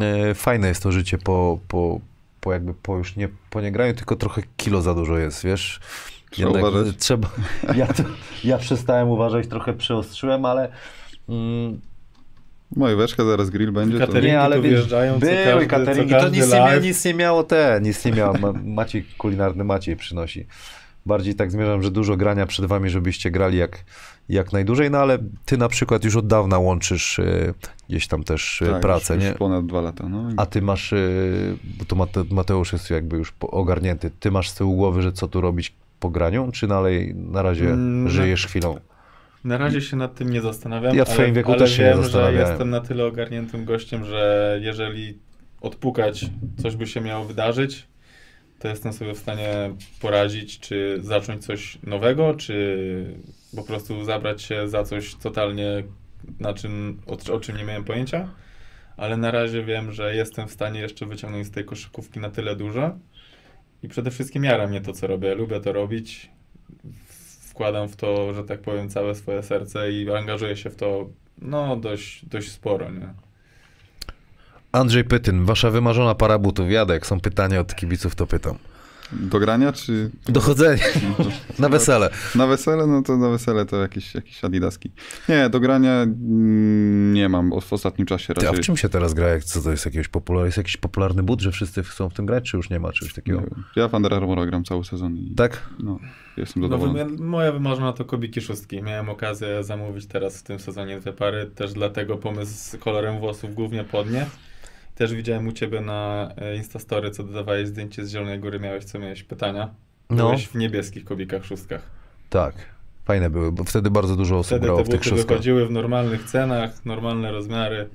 e, fajne jest to życie po, po, po jakby po już nie po niegraniu, tylko trochę kilo za dużo jest, wiesz. Trzeba uważać. trzeba. Ja, to, ja przestałem uważać, trochę przeostrzyłem, ale. Mm, Mojeweczka, zaraz grill będzie. To... Catering. nie, ale wjeżdżają, były każdy- cateringi, to nic nie, mia, nic nie miało te, nic nie miało. Ma, Maciej, kulinarny Maciej przynosi. Bardziej tak zmierzam, że dużo grania przed wami, żebyście grali jak, jak najdłużej, no ale ty na przykład już od dawna łączysz e, gdzieś tam też e, tak, pracę, już, nie? Już ponad dwa lata. No. A ty masz, e, bo to Mate, Mateusz jest jakby już ogarnięty, ty masz z tyłu głowy, że co tu robić po graniu, czy dalej na razie Mm, żyjesz chwilą? Na razie się nad tym nie zastanawiam. Ja w twoim ale, wieku ale też się nie wiem, że jestem na tyle ogarniętym gościem, że jeżeli odpukać coś by się miało wydarzyć, to jestem sobie w stanie poradzić, czy zacząć coś nowego, czy po prostu zabrać się za coś totalnie, na czym, o, o czym nie miałem pojęcia. Ale na razie wiem, że jestem w stanie jeszcze wyciągnąć z tej koszykówki na tyle dużo. I przede wszystkim jara mnie to, co robię. Lubię to robić. Wkładam w to, że tak powiem, całe swoje serce i angażuję się w to no dość, dość sporo, nie? Andrzej Pytyn, wasza wymarzona para butów. Jadek, są pytania od kibiców, to pytam. Do grania, czy Dochodzenie na wesele. na wesele? No to na wesele to jakieś, jakieś adidaski. Nie, do grania mm, nie mam o- w ostatnim czasie Ty, a raczej. w czym się teraz gra? Jak- Co to jest jakiegoś popular... Jest jakiś popularny but, że wszyscy chcą w tym grać, czy już nie ma czegoś takiego? Ja w Under Armoura gram cały sezon i Tak? no, jestem No, zadowolony. wy- moja wymarzona to kobiki szóstki. Miałem okazję zamówić teraz w tym sezonie dwie pary, też dlatego pomysł z kolorem włosów głównie pod nie. Też widziałem u ciebie na e, Instastory, co dodawałeś zdjęcie z Zielonej Góry, miałeś co miałeś pytania. No. Byłeś w niebieskich kobikach szóstkach. Tak. Fajne były, bo wtedy bardzo dużo osób Wtedy grało te w tych szóstkach. wychodziły w normalnych cenach, normalne rozmiary.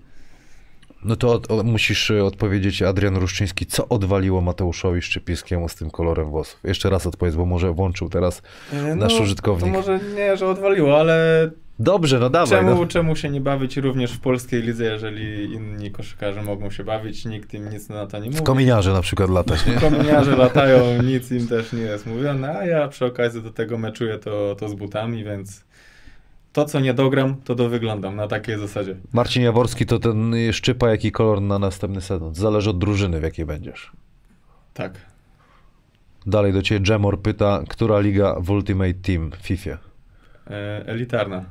No to od, o, musisz y, odpowiedzieć, Adrian Ruszczyński, co odwaliło Mateuszowi Szczypińskiemu z tym kolorem włosów? Jeszcze raz odpowiedz, bo może włączył teraz E, nasz użytkownik. To może nie, że odwaliło, ale Dobrze, no dawaj. czemu, No. czemu się nie bawić również w polskiej lidze, jeżeli inni koszykarze mogą się bawić, nikt im nic na to nie W mówi. kominiarze na przykład latać, nie? Kominiarze latają, nic im też nie jest mówione, a ja przy okazji do tego meczuję to, to z butami, więc to, co nie dogram, to dowyglądam na takiej zasadzie. Marcin Jaworski to ten szczypa, jaki kolor na następny sezon. Zależy od drużyny, w jakiej będziesz. Tak. Dalej do ciebie Jamor pyta, która liga w Ultimate Team w FIFA? E, elitarna.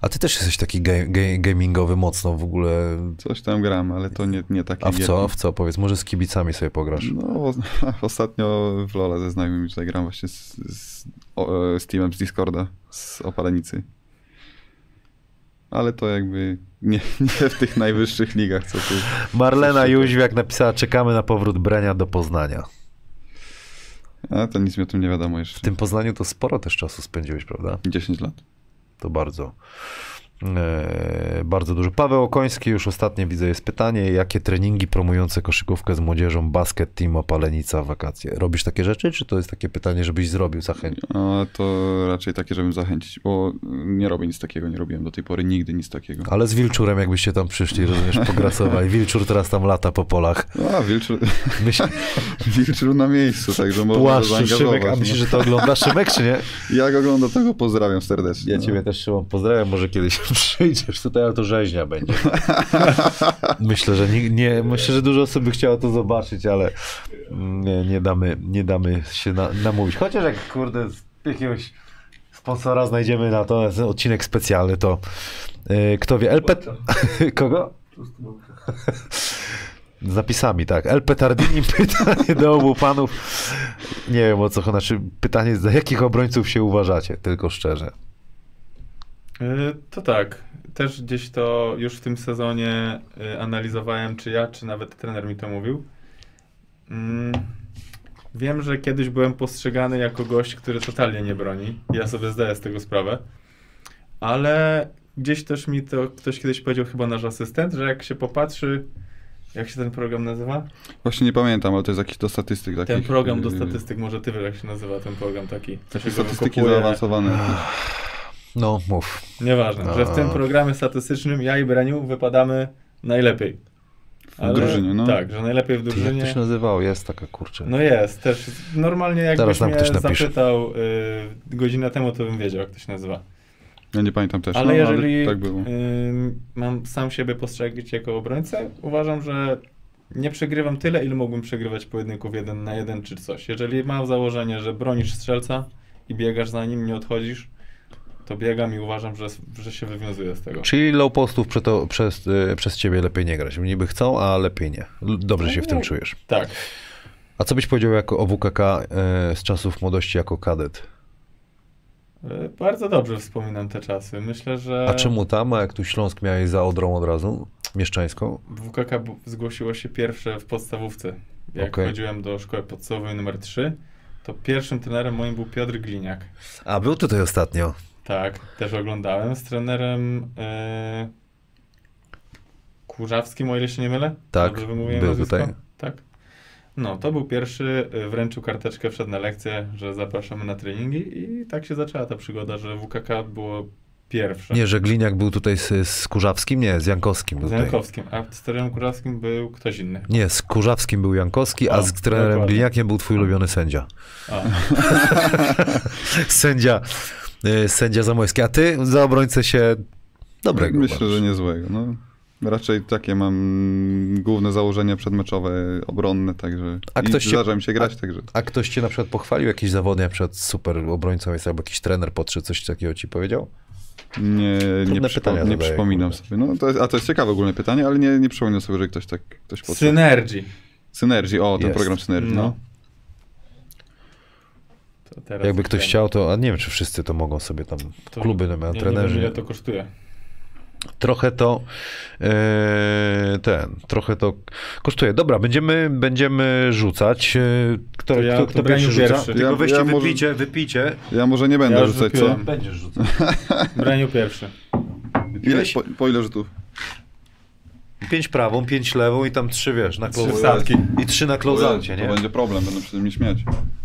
A ty też jesteś taki ga, ga, gamingowy mocno w ogóle. Coś tam gram, ale to nie, nie takie A w co? gierki. W co? Powiedz, może z kibicami sobie pograsz. No, ostatnio w Lola ze znajomymi tutaj gram właśnie z, z, o, z teamem z Discorda, z Opalenicy. Ale to jakby nie, nie w tych najwyższych ligach, co tu. Marlena Jóźwiak napisała, czekamy na powrót Brenia do Poznania. A to nic mi o tym nie wiadomo W jeszcze. tym Poznaniu to sporo też czasu spędziłeś, prawda? 10 lat. To bardzo. E, bardzo dużo. Paweł Okoński, już ostatnie widzę, jest pytanie, jakie treningi promujące koszykówkę z młodzieżą, basket, team, opalenica, wakacje. Robisz takie rzeczy, czy to jest takie pytanie, żebyś zrobił, zachęcił? A to raczej takie, żebym zachęcić, bo nie robię nic takiego, nie robiłem do tej pory nigdy nic takiego. Ale z Wilczurem, jakbyście tam przyszli, również pograsowali. Wilczur teraz tam lata po polach. A Wilczur, Myśl, Wilczur na miejscu, także można płaszczy. Szymek, a no. myślisz, że to oglądasz Szymek, czy nie? Jak oglądam, to go pozdrawiam serdecznie. Ja no. ciebie też Szymon pozdrawiam, może kiedyś przyjdziesz tutaj, ale to rzeźnia będzie. Myślę, że nie, nie, myślę, że dużo osób by chciało to zobaczyć, ale nie, nie damy, nie damy się na, namówić. Chociaż jak kurde z jakiegoś sponsora znajdziemy na to ten odcinek specjalny, to yy, kto wie, LP... Kogo? Z napisami, tak. El Petardini pytanie do obu panów. Nie wiem o co chodzi. Znaczy, pytanie za jakich obrońców się uważacie, tylko szczerze. E, To tak. Też gdzieś to już w tym sezonie e, analizowałem, czy ja, czy nawet trener mi to mówił. Mm, Wiem, że kiedyś byłem postrzegany jako gość, który totalnie nie broni. Ja sobie zdaję z tego sprawę. Ale gdzieś też mi to ktoś kiedyś powiedział, chyba nasz asystent, że jak się popatrzy, jak się ten program nazywa? Właśnie nie pamiętam, ale to jest jakiś do statystyk. Ten program do yy, statystyk, może ty wiesz, jak się nazywa ten program taki. Co się statystyki zaawansowane. No, mów. Nieważne, że w tym A. programie statystycznym ja i Breniu wypadamy najlepiej. W drużynie, no. Tak, że najlepiej w Ty, jak drużynie. to się nazywało? Jest taka kurczę. No jest, też. Normalnie jakbyś mnie zapytał y, godzinę temu, to bym wiedział, jak to się nazywa. Ja nie pamiętam też. Ale no, jeżeli Ale tak było. y, mam sam siebie postrzegać jako obrońcę, uważam, że nie przegrywam tyle, ile mógłbym przegrywać pojedynków jeden na jeden czy coś. Jeżeli mam założenie, że bronisz strzelca i biegasz za nim, nie odchodzisz, to biegam i uważam, że, że się wywiązuję z tego. Czyli low postów prze to, przez, y, przez ciebie lepiej nie grać. Niby chcą, a lepiej nie. Dobrze się w tym No, czujesz. Tak. A co byś powiedział jako o WKK y, z czasów młodości jako kadet? Y, Bardzo dobrze wspominam te czasy. Myślę, że A czemu tam, a jak tu Śląsk miałeś za Odrą od razu? Mieszczańską? WKK zgłosiło się pierwsze w podstawówce. Jak Okej. chodziłem do szkoły podstawowej numer 3, to pierwszym trenerem moim był Piotr Gliniak. A, był tutaj ostatnio. Tak, też oglądałem z trenerem e, Kurzawskim, o ile się nie mylę. Tak, Dobrze był nazwisko? tutaj. Tak. No, to był pierwszy, y, wręczył karteczkę, wszedł na lekcję, że zapraszamy na treningi i tak się zaczęła ta przygoda, że WKK było pierwsze. Nie, że Gliniak był tutaj z, z Kurzawskim? Nie, z Jankowskim był Z tutaj. Jankowskim, a z trenerem Kurzawskim był ktoś inny. Nie, z Kurzawskim był Jankowski, a z trenerem dokładnie. Gliniakiem był twój ulubiony sędzia. Sędzia, sędzia Zamojski. A ty za obrońcę się dobrego Myślę, uważasz. że niezłego. No. Raczej takie mam główne założenia przedmeczowe, obronne, także A i ktoś cię- zdarza mi się grać, także A ktoś cię na przykład pochwalił, jakiś zawodnik, przed super obrońcą jest, albo jakiś trener podszedł, coś takiego ci powiedział? nie, nie, przypo, pytania nie przypominam sobie. No, to jest, a to jest ciekawe ogólne pytanie, ale nie, nie przypominam sobie, że ktoś tak ktoś podszedł. Synergy. Synergii, o, ten Jest. program Synergii, no. No. To teraz Jakby ktoś ten- chciał, to, a nie wiem, czy wszyscy to mogą sobie tam, to- kluby, no, Ja nie wiem, trenerzy. ile to kosztuje. Trochę to e, ten, trochę to kosztuje. Dobra, będziemy, będziemy rzucać. E, Kto, To ja- kto, to kto pierwszy rzuca? pierwszy. Tylko Ja- weźcie, ja może- wypijcie, wypijcie. Ja może nie będę Ja rzucać, co? Będziesz rzucać. Braniu pierwszy. Ile, po, po ile rzutów? Pięć prawą, pięć lewą i tam trzy, wiesz, na wsadki. I trzy na To nie? będzie problem, będą przy tym nie śmiać.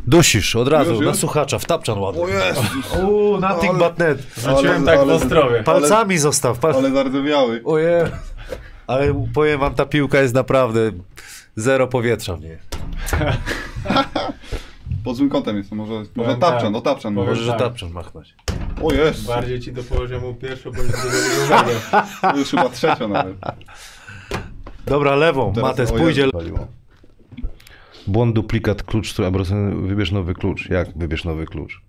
Dusisz od razu, Już, na już? słuchacza, w tapczan ładny. Jezus! Uuu, nothing Ale- but net. Rzuciłem tak ale- w Ostrowie. Palcami zostaw. Pal... Ale zardzewiały. Ojej. Ale powiem wam, ta piłka jest naprawdę zero powietrza w niej. Pod złym kątem jest, to może, może Powiem tapczan, tak. o tapczan. Powiem Może. Może, że tak. tapczan machnąć. O jest, Bardziej ci do poziomu pierwszego bądź drugego. to już chyba trzecia nawet. Dobra, lewą. Teraz- Mates, o pójdzie. Błąd, duplikat, klucz, który wybierz nowy klucz. Jak wybierz nowy klucz?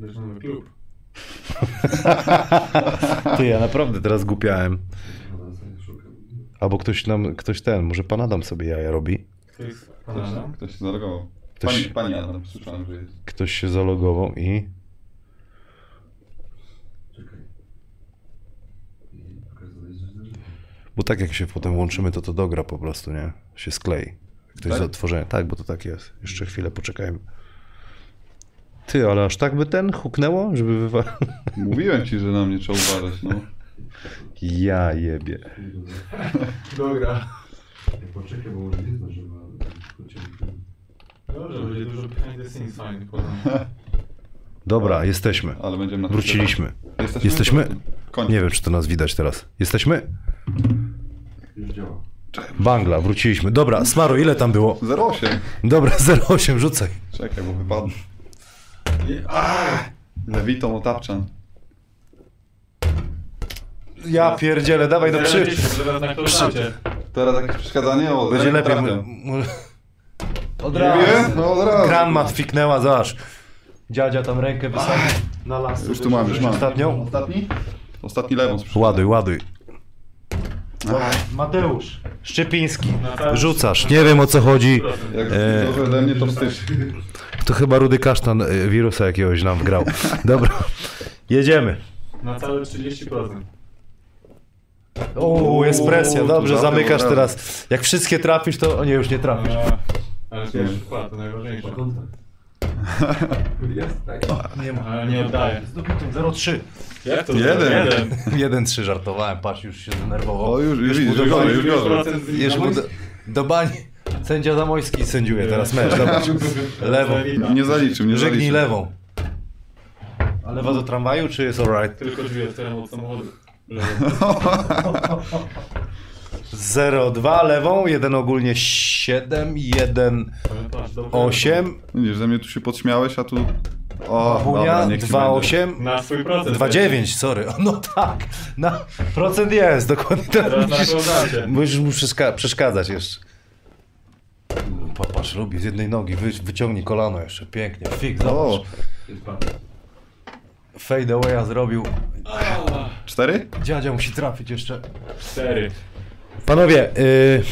Wiesz, nowy klub. Ty, ja naprawdę teraz głupiałem. Albo ktoś nam, ktoś ten, może pan Adam sobie jaja robi. Ktoś, Adam. ktoś się zalogował. Ktoś- Pani, pani Adam, słyszałem, że jest. Ktoś się zalogował i... Bo tak jak się potem łączymy, to to dogra po prostu, nie? Się sklei. Ktoś Tak? z otworzenia. Tak, bo to tak jest. Jeszcze chwilę poczekajmy. Ty, ale aż tak by ten huknęło, żeby wywa... Mówiłem ci, że na mnie trzeba uważać, no. Ja jebie. Dobra. Poczekaj, bo może nie ma... Dobrze, będzie dużo behind the scenes fajnych potem. Dobra, jesteśmy. Ale będziemy na Wróciliśmy. Jesteśmy? Jesteśmy? Nie wiem, czy to nas widać teraz. Jesteśmy? Już działa. Bangla, wróciliśmy. Dobra, Smaro, ile tam było? 08. Dobra, 08, rzucaj. Czekaj, bo wypadł. Lewitą o tapczan. Ja pierdzielę, dawaj do przy... Kloszcie. Teraz jakieś przeszkadzanie? O, Będzie lepiej. trafię. Od Mówiłem? No od razu. Grandma fiknęła, zobacz. Dziadzia tam rękę wysadził na las. Już tu mam, już mam. Ostatnią? Ostatni? Ostatni lewą. Ładuj, ładuj. Mateusz. Cały- Rzucasz. Nie wiem o co chodzi. Jak E, ode mnie, to wstyd. To chyba Rudy Kasztan e, wirusa jakiegoś nam wgrał. Dobra. Jedziemy. Na całe 30%. O, jest presja. Dobrze, zamykasz teraz. Jak wszystkie trafisz, to... O nie, już nie trafisz. A, Ale to najważniejsze. Jest, tak? Nie ma. Ale nie oddaję. 0-3. Jak to? Jeden. Jeden. 1-3 żartowałem, patrz, już się zdenerwował. O, już, już, już, do już, już, już, już. 10% z Już mu do, bani. Sędzia Zamojski sędziuje teraz mecz, zobacz. Lewą. Nie zaliczył, nie Żegnij lewą. A lewa do tramwaju, czy jest alright? Tylko drzwi otwieram od samochodu. 0-2 lewą, jeden ogólnie 7, 1, 8, Widzisz, ze mnie tu się podśmiałeś, a tu... O, dobra, Bunia, niech ci 2, będzie. 8, Na swój procent. 2, 9, sorry. No tak, na, procent jest, dokładnie teraz Teraz musisz, musisz mu przeszka- przeszkadzać jeszcze. Popatrz, lubi z jednej nogi, wy, wyciągnij kolano jeszcze, pięknie, fik, O, zobacz. Fade awaya zrobił. cztery? Dziadzia musi trafić jeszcze. Cztery. Panowie, y,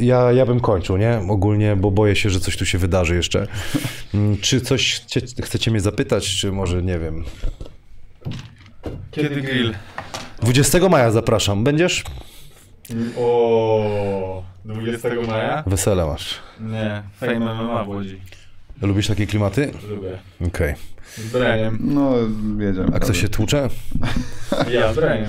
ja, ja bym kończył, nie? Ogólnie, bo boję się, że coś tu się wydarzy jeszcze. Mm, Czy coś chcie, chcecie mnie zapytać, czy może, nie wiem. Kiedy grill? 20 maja zapraszam. Będziesz? O, 20 maja? Wesele masz. Nie, Fame MMA w Łodzi. Lubisz takie klimaty? Lubię. Okej. Z Breniem. No, jedziemy. A kto się tłucze? Ja z.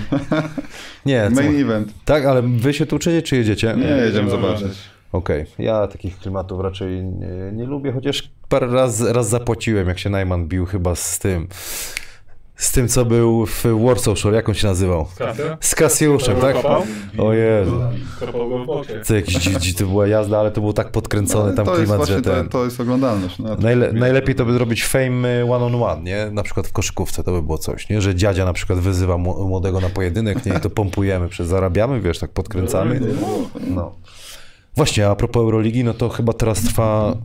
Nie, co? Main event. Tak, ale wy się tłuczycie, czy jedziecie? Nie, jedziemy jedziemy zobaczyć. Okej, ja takich klimatów raczej nie, nie lubię, chociaż parę raz, raz zapłaciłem, jak się Najman bił chyba z tym. Z tym, co był w Warsaw Shore, jak on się nazywał? Z Kasiuszem, tak? O Jezu. To, jakiś, dzi- dzi- to była jazda, ale to był tak podkręcony tam to klimat, że to, ten... to jest oglądalność. No, Najle, najlepiej to by zrobić fame one on one, nie? Na przykład w koszykówce to by było coś, nie? Że dziadzia na przykład wyzywa mł- młodego na pojedynek, nie? I to pompujemy, przez zarabiamy, wiesz, tak podkręcamy. No. Właśnie, a propos Euroligi, no to chyba teraz trwa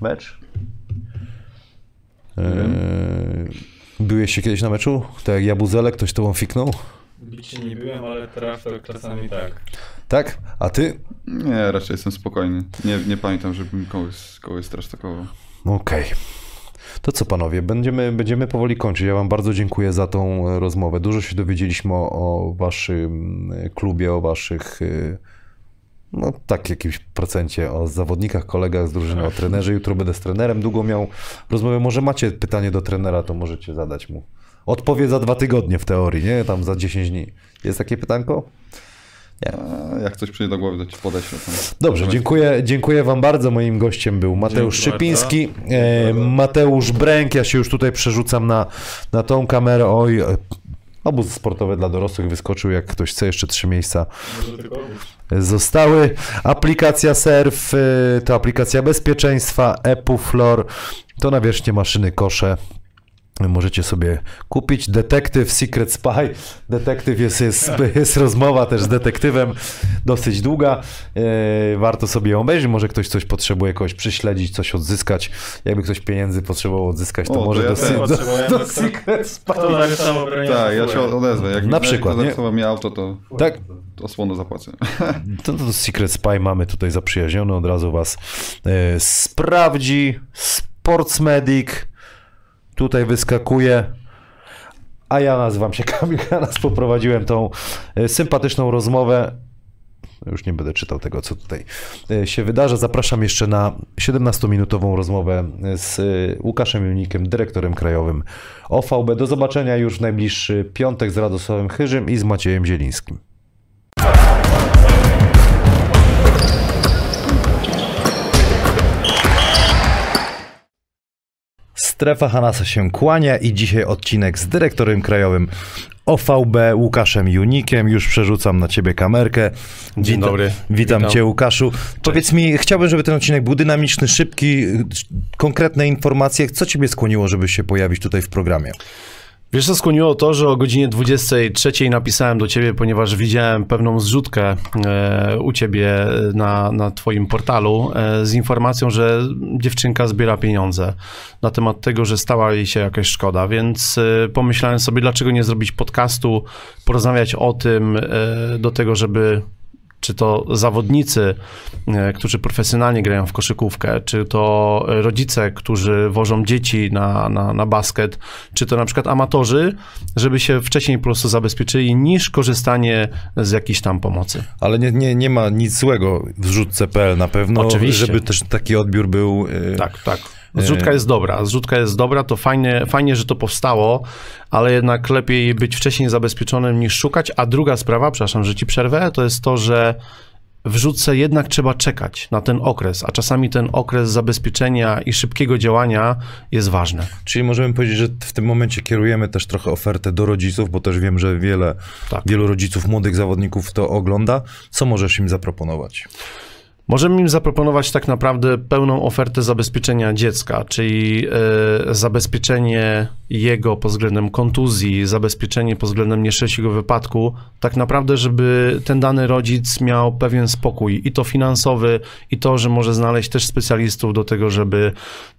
mecz? Eee, byłeś się kiedyś na meczu? Tak jak Jabuzelek, ktoś tobą fiknął? Bici nie byłem, ale teraz to czasami tak. Tak? A ty? Nie, raczej jestem spokojny. Nie, nie pamiętam, żebym kogoś, kogoś strasztakował. Okej. To co panowie, będziemy, będziemy powoli kończyć. Ja wam bardzo dziękuję za tą e, rozmowę. Dużo się dowiedzieliśmy o, o waszym e, klubie, o waszych, e, no tak jakimś procencie, o zawodnikach, kolegach z drużyny, o trenerze. Jutro będę z trenerem. Długo miał rozmowę. Może macie pytanie do trenera, to możecie zadać mu. Odpowie za dwa tygodnie w teorii, nie? Tam za 10 dni. Jest takie pytanko? A jak coś przyjdzie do głowy, to ci podeślę. Dobrze, dziękuję, dziękuję Wam bardzo. Moim gościem był Mateusz Dziękuję Szypiński, e, Mateusz Bręk. Ja się już tutaj przerzucam na, na tą kamerę. Oj, e, obóz sportowy dla dorosłych wyskoczył. Jak ktoś chce, jeszcze trzy miejsca Może tylko. Zostały. Aplikacja Surf e, to aplikacja bezpieczeństwa, EPUFLOR to nawierzchnie maszyny kosze. Możecie sobie kupić. Detektyw Secret Spy. Detektyw jest, jest, jest rozmowa też z detektywem, dosyć długa. E, warto sobie ją obejrzeć. Może ktoś coś potrzebuje, kogoś przyśledzić, coś odzyskać. Jakby ktoś pieniędzy potrzebował odzyskać, to O, to może ja do, do, do Secret Spy. To tak samo. Tak, ja się odezwę. Jak Na przykład, zepsuło mi auto, to Tak, osłonę zapłacę. to, to Secret Spy mamy tutaj zaprzyjaźniony, od razu was e, sprawdzi. Sportsmedic tutaj wyskakuje. A ja nazywam się Kamil Hanas, poprowadziłem tą e, sympatyczną rozmowę. Już nie będę czytał tego, co tutaj e, się wydarza. Zapraszam jeszcze na 17-minutową rozmowę z e, Łukaszem Junikiem, dyrektorem krajowym OVB. Do zobaczenia już w najbliższy piątek z Radosławem Chyżym i z Maciejem Zielińskim. Strefa Hanasa się kłania i dzisiaj odcinek z dyrektorem krajowym OVB Łukaszem Junikiem. Już przerzucam na ciebie kamerkę. Dzień Witam- dobry. Witam, Witam. cię Łukaszu. Powiedz mi, chciałbym, żeby ten odcinek był dynamiczny, szybki, konkretne informacje. Co ciebie skłoniło, żeby się pojawić tutaj w programie? Wiesz, co skłoniło to, że o godzinie 23 napisałem do ciebie, ponieważ widziałem pewną zrzutkę e, u ciebie na, na twoim portalu e, z informacją, że dziewczynka zbiera pieniądze na temat tego, że stała jej się jakaś szkoda, więc e, pomyślałem sobie, dlaczego nie zrobić podcastu, porozmawiać o tym do tego, żeby czy to zawodnicy, e, którzy profesjonalnie grają w koszykówkę, czy to rodzice, którzy wożą dzieci na, na, na basket, czy to na przykład amatorzy, żeby się wcześniej po prostu zabezpieczyli, niż korzystanie z jakiejś tam pomocy. Ale nie, nie, nie ma nic złego w zrzutce.pl na pewno, Oczywiście. żeby też taki odbiór był. y, Tak, tak. Zrzutka jest dobra. Zrzutka jest dobra, to fajnie, fajnie, że to powstało, ale jednak lepiej być wcześniej zabezpieczonym niż szukać. A druga sprawa, przepraszam, że ci przerwę, to jest to, że w rzutce jednak trzeba czekać na ten okres, a czasami ten okres zabezpieczenia i szybkiego działania jest ważny. Czyli możemy powiedzieć, że w tym momencie kierujemy też trochę ofertę do rodziców, bo też wiem, że wiele, Tak. wielu rodziców, młodych zawodników to ogląda. Co możesz im zaproponować? Możemy im zaproponować tak naprawdę pełną ofertę zabezpieczenia dziecka, czyli e, zabezpieczenie jego pod względem kontuzji, zabezpieczenie pod względem nieszczęśliwego wypadku, tak naprawdę, żeby ten dany rodzic miał pewien spokój i to finansowy, i to, że może znaleźć też specjalistów do tego, żeby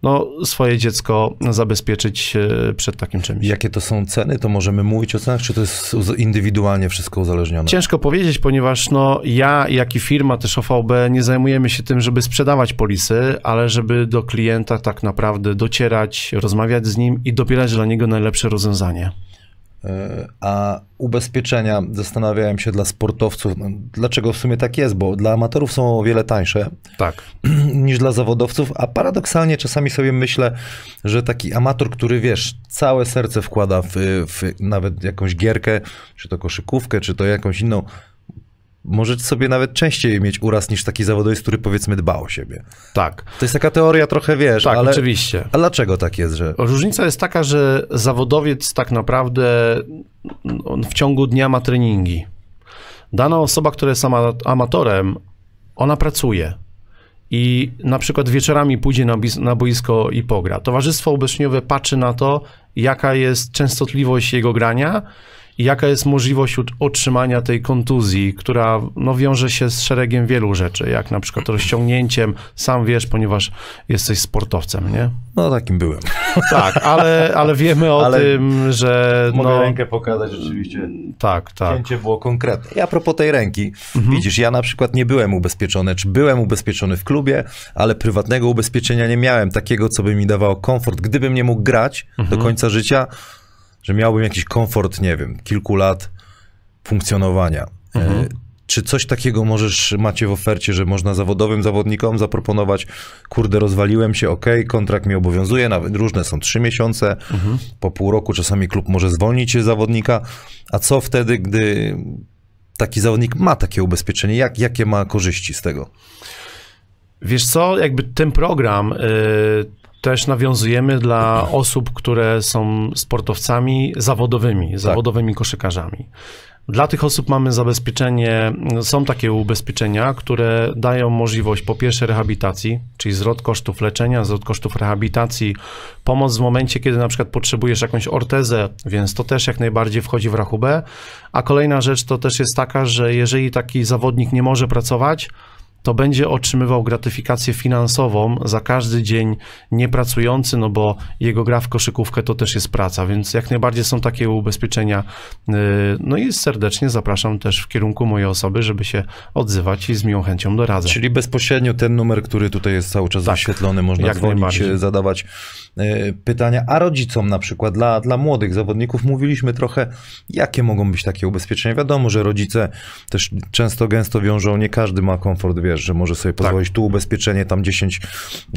no, swoje dziecko zabezpieczyć e, przed takim czymś. Jakie to są ceny? To możemy mówić o cenach, czy to jest indywidualnie wszystko uzależnione? Ciężko powiedzieć, ponieważ no, ja, jak i firma, też OVB, nie zajmujemy się tym, żeby sprzedawać polisy, ale żeby do klienta tak naprawdę docierać, rozmawiać z nim i dobierać dla niego najlepsze rozwiązanie. E, A ubezpieczenia, zastanawiałem się dla sportowców, no, dlaczego w sumie tak jest, bo dla amatorów są o wiele tańsze Tak. niż dla zawodowców, a paradoksalnie czasami sobie myślę, że taki amator, który wiesz, całe serce wkłada w, w nawet jakąś gierkę, czy to koszykówkę, czy to jakąś inną, może sobie nawet częściej mieć uraz niż taki zawodowiec, który powiedzmy dba o siebie. Tak, To jest taka teoria trochę, wiesz, tak, ale... oczywiście. A dlaczego tak jest, że... Różnica jest taka, że zawodowiec tak naprawdę w ciągu dnia ma treningi. Dana osoba, która jest ama- amatorem, ona pracuje. I na przykład wieczorami pójdzie na, na boisko i pogra. Towarzystwo ubezpieczeniowe patrzy na to, jaka jest częstotliwość jego grania jaka jest możliwość otrzymania tej kontuzji, która no, wiąże się z szeregiem wielu rzeczy, jak na przykład rozciągnięciem, sam wiesz, ponieważ jesteś sportowcem, nie? No takim byłem. Tak, ale, ale wiemy o Ale tym, że no, pokazać rzeczywiście. tak, tak. Cięcie było konkretne. I a propos tej ręki, Mhm. widzisz, ja na przykład nie byłem ubezpieczony, czy byłem ubezpieczony w klubie, ale prywatnego ubezpieczenia nie miałem takiego, co by mi dawało komfort. Gdybym nie mógł grać Mhm. do końca życia, że miałbym jakiś komfort, nie wiem, kilku lat funkcjonowania. Mhm. E, Czy coś takiego możesz, macie w ofercie, że można zawodowym zawodnikom zaproponować, kurde, rozwaliłem się, ok, kontrakt mi obowiązuje, nawet różne są trzy miesiące, Mhm. po pół roku czasami klub może zwolnić zawodnika, a co wtedy, gdy taki zawodnik ma takie ubezpieczenie, Jak, jakie ma korzyści z tego? Wiesz co, jakby ten program y, też nawiązujemy dla osób, które są sportowcami zawodowymi, zawodowymi koszykarzami. Dla tych osób mamy zabezpieczenie, są takie ubezpieczenia, które dają możliwość po pierwsze rehabilitacji, czyli zwrot kosztów leczenia, zwrot kosztów rehabilitacji, pomoc w momencie, kiedy na przykład potrzebujesz jakąś ortezę, więc to też jak najbardziej wchodzi w rachubę. A kolejna rzecz to też jest taka, że jeżeli taki zawodnik nie może pracować, to będzie otrzymywał gratyfikację finansową za każdy dzień niepracujący, no bo jego gra w koszykówkę to też jest praca, więc jak najbardziej są takie ubezpieczenia. Yy, No i serdecznie zapraszam też w kierunku mojej osoby, żeby się odzywać i z miłą chęcią doradzać. Czyli bezpośrednio ten numer, który tutaj jest cały czas Tak, wyświetlony, można jak dzwonić, e, zadawać e, pytania. A rodzicom na przykład, dla, dla młodych zawodników mówiliśmy trochę, jakie mogą być takie ubezpieczenia. Wiadomo, że rodzice też często gęsto wiążą, nie każdy ma komfort, wiesz, że może sobie pozwolić tu ubezpieczenie, tam 10,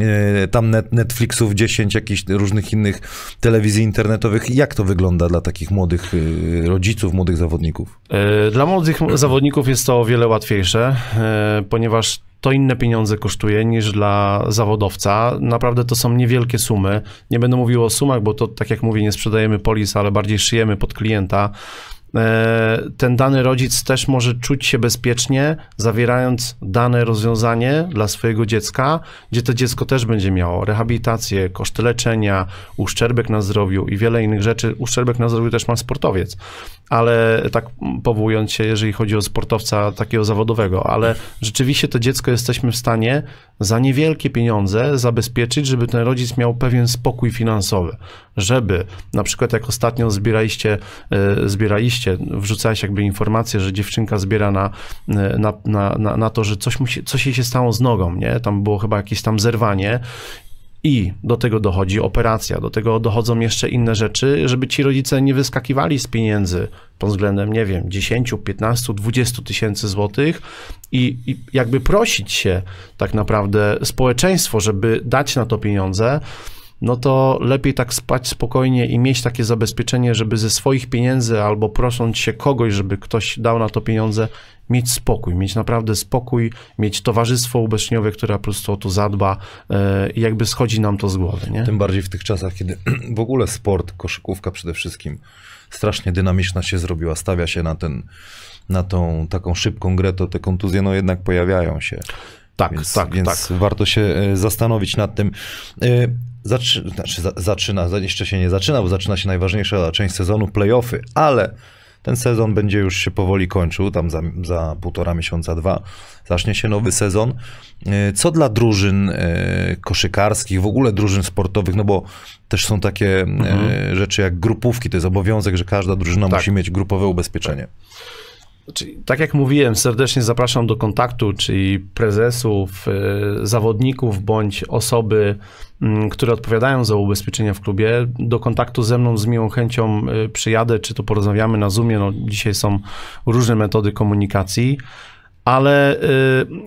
e, tam net, Netflixów 10, jakichś różnych innych telewizji internetowych. Jak to wygląda dla takich młodych e, rodziców, młodych zawodników? Yy, Dla młodych zawodników jest to o wiele łatwiejsze, ponieważ to inne pieniądze kosztuje niż dla zawodowca. Naprawdę to są niewielkie sumy. Nie będę mówił o sumach, bo to, tak jak mówię, nie sprzedajemy polis, ale bardziej szyjemy pod klienta. E, Ten dany rodzic też może czuć się bezpiecznie, zawierając dane rozwiązanie dla swojego dziecka, gdzie to dziecko też będzie miało rehabilitację, koszty leczenia, uszczerbek na zdrowiu i wiele innych rzeczy. Uszczerbek na zdrowiu też ma sportowiec, ale tak powołując się, jeżeli chodzi o sportowca takiego zawodowego, ale rzeczywiście to dziecko jesteśmy w stanie za niewielkie pieniądze zabezpieczyć, żeby ten rodzic miał pewien spokój finansowy, żeby na przykład jak ostatnio zbieraliście, e, zbieraliście wrzucałeś jakby informację, że dziewczynka zbiera e, na, na, na, na to, że coś, musi, coś jej się stało z nogą, nie? Tam było chyba jakieś tam zerwanie i do tego dochodzi operacja, do tego dochodzą jeszcze inne rzeczy, żeby ci rodzice nie wyskakiwali z pieniędzy pod względem, nie wiem, 10, 15, 20 tysięcy złotych i, i jakby prosić się tak naprawdę społeczeństwo, żeby dać na to pieniądze, no to lepiej tak spać spokojnie i mieć takie zabezpieczenie, żeby ze swoich pieniędzy albo prosząc się kogoś, żeby ktoś dał na to pieniądze, mieć spokój, mieć naprawdę spokój, mieć towarzystwo ubezpieczeniowe, które po prostu o to zadba e, i jakby schodzi nam to z głowy, nie? Tym bardziej w tych czasach, kiedy w ogóle sport, koszykówka przede wszystkim, strasznie dynamiczna się zrobiła, stawia się na ten, na tą taką szybką grę, to te kontuzje no jednak pojawiają się. Tak, Więc, tak, więc tak. warto się e, zastanowić nad tym. E, Zaczy, znaczy, za, zaczyna, za- jeszcze się nie zaczyna, bo zaczyna się najważniejsza część sezonu, playoffy, ale ten sezon będzie już się powoli kończył, tam za, za półtora miesiąca, dwa, zacznie się nowy sezon. E, Co dla drużyn koszykarskich, w ogóle drużyn sportowych, no bo też są takie e, rzeczy jak grupówki, to jest obowiązek, że każda drużyna Mhm. Tak. musi mieć grupowe ubezpieczenie. Czyli, tak jak mówiłem, serdecznie zapraszam do kontaktu, czyli prezesów, y, zawodników bądź osoby, mm, które odpowiadają za ubezpieczenia w klubie. Do kontaktu ze mną z miłą chęcią y, przyjadę, czy to porozmawiamy na Zoomie. No, dzisiaj są różne metody komunikacji. Ale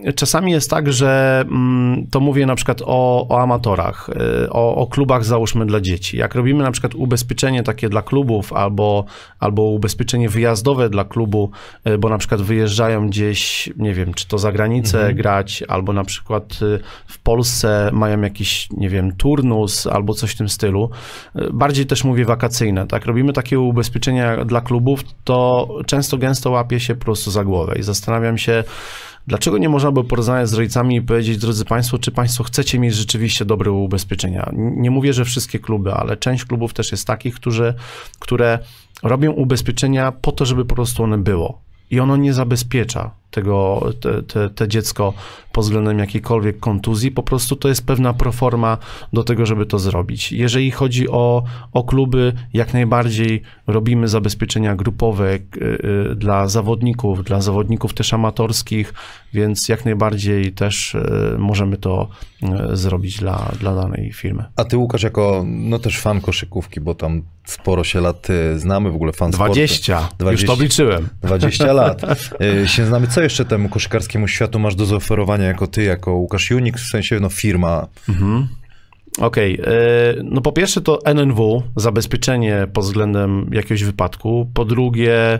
y, czasami jest tak, że mm, to mówię na przykład o, o amatorach, y, o, o klubach załóżmy dla dzieci. Jak robimy na przykład ubezpieczenie takie dla klubów albo, albo ubezpieczenie wyjazdowe dla klubu, y, bo na przykład wyjeżdżają gdzieś, nie wiem, czy to za granicę grać, albo na przykład y, w Polsce mają jakiś, nie wiem, turnus albo coś w tym stylu. Y, Bardziej też mówię wakacyjne, tak? Robimy takie ubezpieczenia dla klubów, to często gęsto łapie się po prostu za głowę i zastanawiam się, Dlaczego nie można by porozmawiać z rodzicami i powiedzieć, drodzy Państwo, czy Państwo chcecie mieć rzeczywiście dobre ubezpieczenia? Nie mówię, że wszystkie kluby, ale część klubów też jest takich, którzy, które robią ubezpieczenia po to, żeby po prostu one było. I ono nie zabezpiecza tego, te, te, te dziecko pod względem jakiejkolwiek kontuzji, po prostu to jest pewna proforma do tego, żeby to zrobić. Jeżeli chodzi o, o kluby, jak najbardziej robimy zabezpieczenia grupowe y, y, dla zawodników, dla zawodników też amatorskich, więc jak najbardziej też y, możemy to zrobić dla, dla danej firmy. A ty, Łukasz, jako no też fan koszykówki, bo tam sporo się lat znamy, w ogóle fan sportu. 20, już 20. to obliczyłem. 20 lat. Się znamy. Co jeszcze temu koszykarskiemu światu masz do zaoferowania jako ty, jako Łukasz Junik, w sensie no firma? Okej, e, no po pierwsze to NNW, zabezpieczenie pod względem jakiegoś wypadku. Po drugie,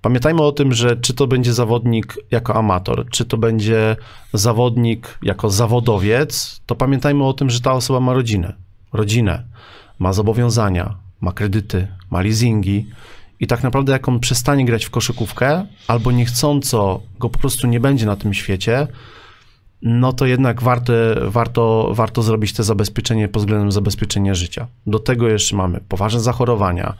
pamiętajmy o tym, że czy to będzie zawodnik jako amator, czy to będzie zawodnik jako zawodowiec, to pamiętajmy o tym, że ta osoba ma rodzinę. Rodzinę, ma zobowiązania, ma kredyty, ma leasingi. I tak naprawdę, jak on przestanie grać w koszykówkę, albo niechcąco go po prostu nie będzie na tym świecie, no to jednak warto, warto, warto zrobić te zabezpieczenie pod względem zabezpieczenia życia. Do tego jeszcze mamy poważne zachorowania.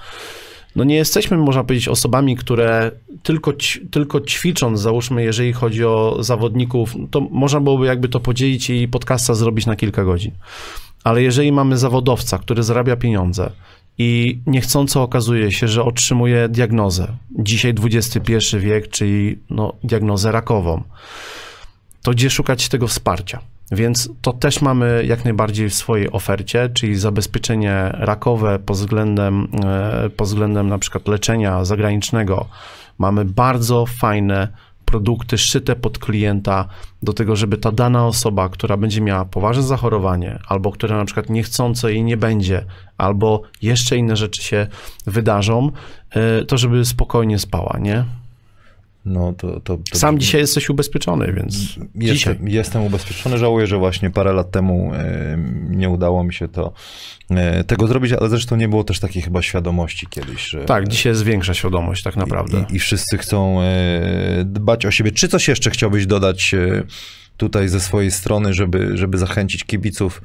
No nie jesteśmy, można powiedzieć, osobami, które tylko, tylko ćwicząc, załóżmy, jeżeli chodzi o zawodników, to można byłoby jakby to podzielić i podcasta zrobić na kilka godzin. Ale jeżeli mamy zawodowca, który zarabia pieniądze i niechcąco okazuje się, że otrzymuje diagnozę, dzisiaj XXI wiek, czyli no, diagnozę rakową, to gdzie szukać tego wsparcia? Więc to też mamy jak najbardziej w swojej ofercie, czyli zabezpieczenie rakowe pod względem, e, pod względem na przykład leczenia zagranicznego. Mamy bardzo fajne produkty szyte pod klienta do tego, żeby ta dana osoba, która będzie miała poważne zachorowanie, albo która na przykład niechcąco jej nie będzie, albo jeszcze inne rzeczy się wydarzą, e, to żeby spokojnie spała, nie? No to, to, to Sam dzisiaj jesteś ubezpieczony, więc dzisiaj. Jestem, jestem ubezpieczony. Żałuję, że właśnie parę lat temu e, nie udało mi się to, e, tego zrobić, ale zresztą nie było też takiej chyba świadomości kiedyś, że Tak, dzisiaj jest większa świadomość tak naprawdę. i, i wszyscy chcą e, dbać o siebie. Czy coś jeszcze chciałbyś dodać tutaj ze swojej strony, żeby, żeby zachęcić kibiców,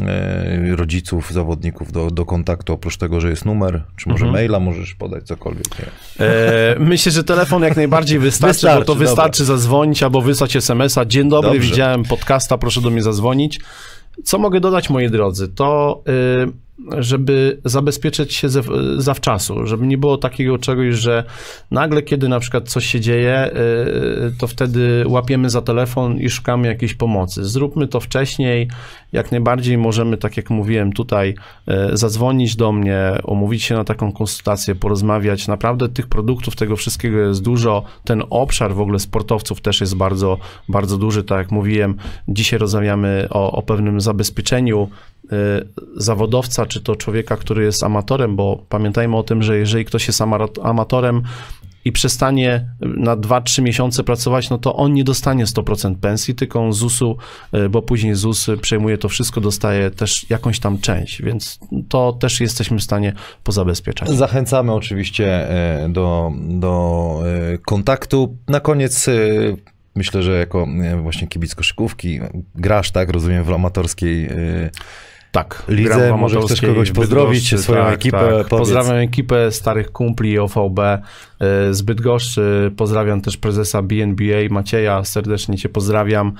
e, rodziców, zawodników do, do kontaktu, oprócz tego, że jest numer, czy może Mhm. maila możesz podać, cokolwiek. E, myślę, że telefon jak najbardziej wystarczy, Wystarczy, bo to wystarczy zadzwonić albo wysłać SMS-a. Dzień dobry, Dobrze. widziałem podcasta, proszę do mnie zadzwonić. Co mogę dodać, moi drodzy? To, y, żeby zabezpieczyć się ze, zawczasu, żeby nie było takiego czegoś, że nagle, kiedy na przykład coś się dzieje, y, to wtedy łapiemy za telefon i szukamy jakiejś pomocy. Zróbmy to wcześniej. Jak najbardziej możemy, tak jak mówiłem tutaj, y, zadzwonić do mnie, umówić się na taką konsultację, porozmawiać. Naprawdę tych produktów, tego wszystkiego jest dużo. Ten obszar w ogóle sportowców też jest bardzo, bardzo duży. Tak jak mówiłem, dzisiaj rozmawiamy o, o pewnym zabezpieczeniu zawodowca, czy to człowieka, który jest amatorem, bo pamiętajmy o tym, że jeżeli ktoś jest ama- amatorem i przestanie na 2-3 miesiące pracować, no to on nie dostanie 100% pensji, tylko on ZUS-u, y, bo później ZUS przejmuje to wszystko, dostaje też jakąś tam część, więc to też jesteśmy w stanie pozabezpieczać. Zachęcamy oczywiście e, do, do kontaktu. Na koniec myślę, że jako właśnie kibic koszykówki grasz, tak, rozumiem, w amatorskiej Tak. Lidze, może chcesz kogoś pozdrowić, Bydgoszczy, swoją tak, ekipę, Tak. Pozdrawiam ekipę starych kumpli OVB y, z Bydgoszczy. Pozdrawiam też prezesa BNBA Macieja, serdecznie cię pozdrawiam.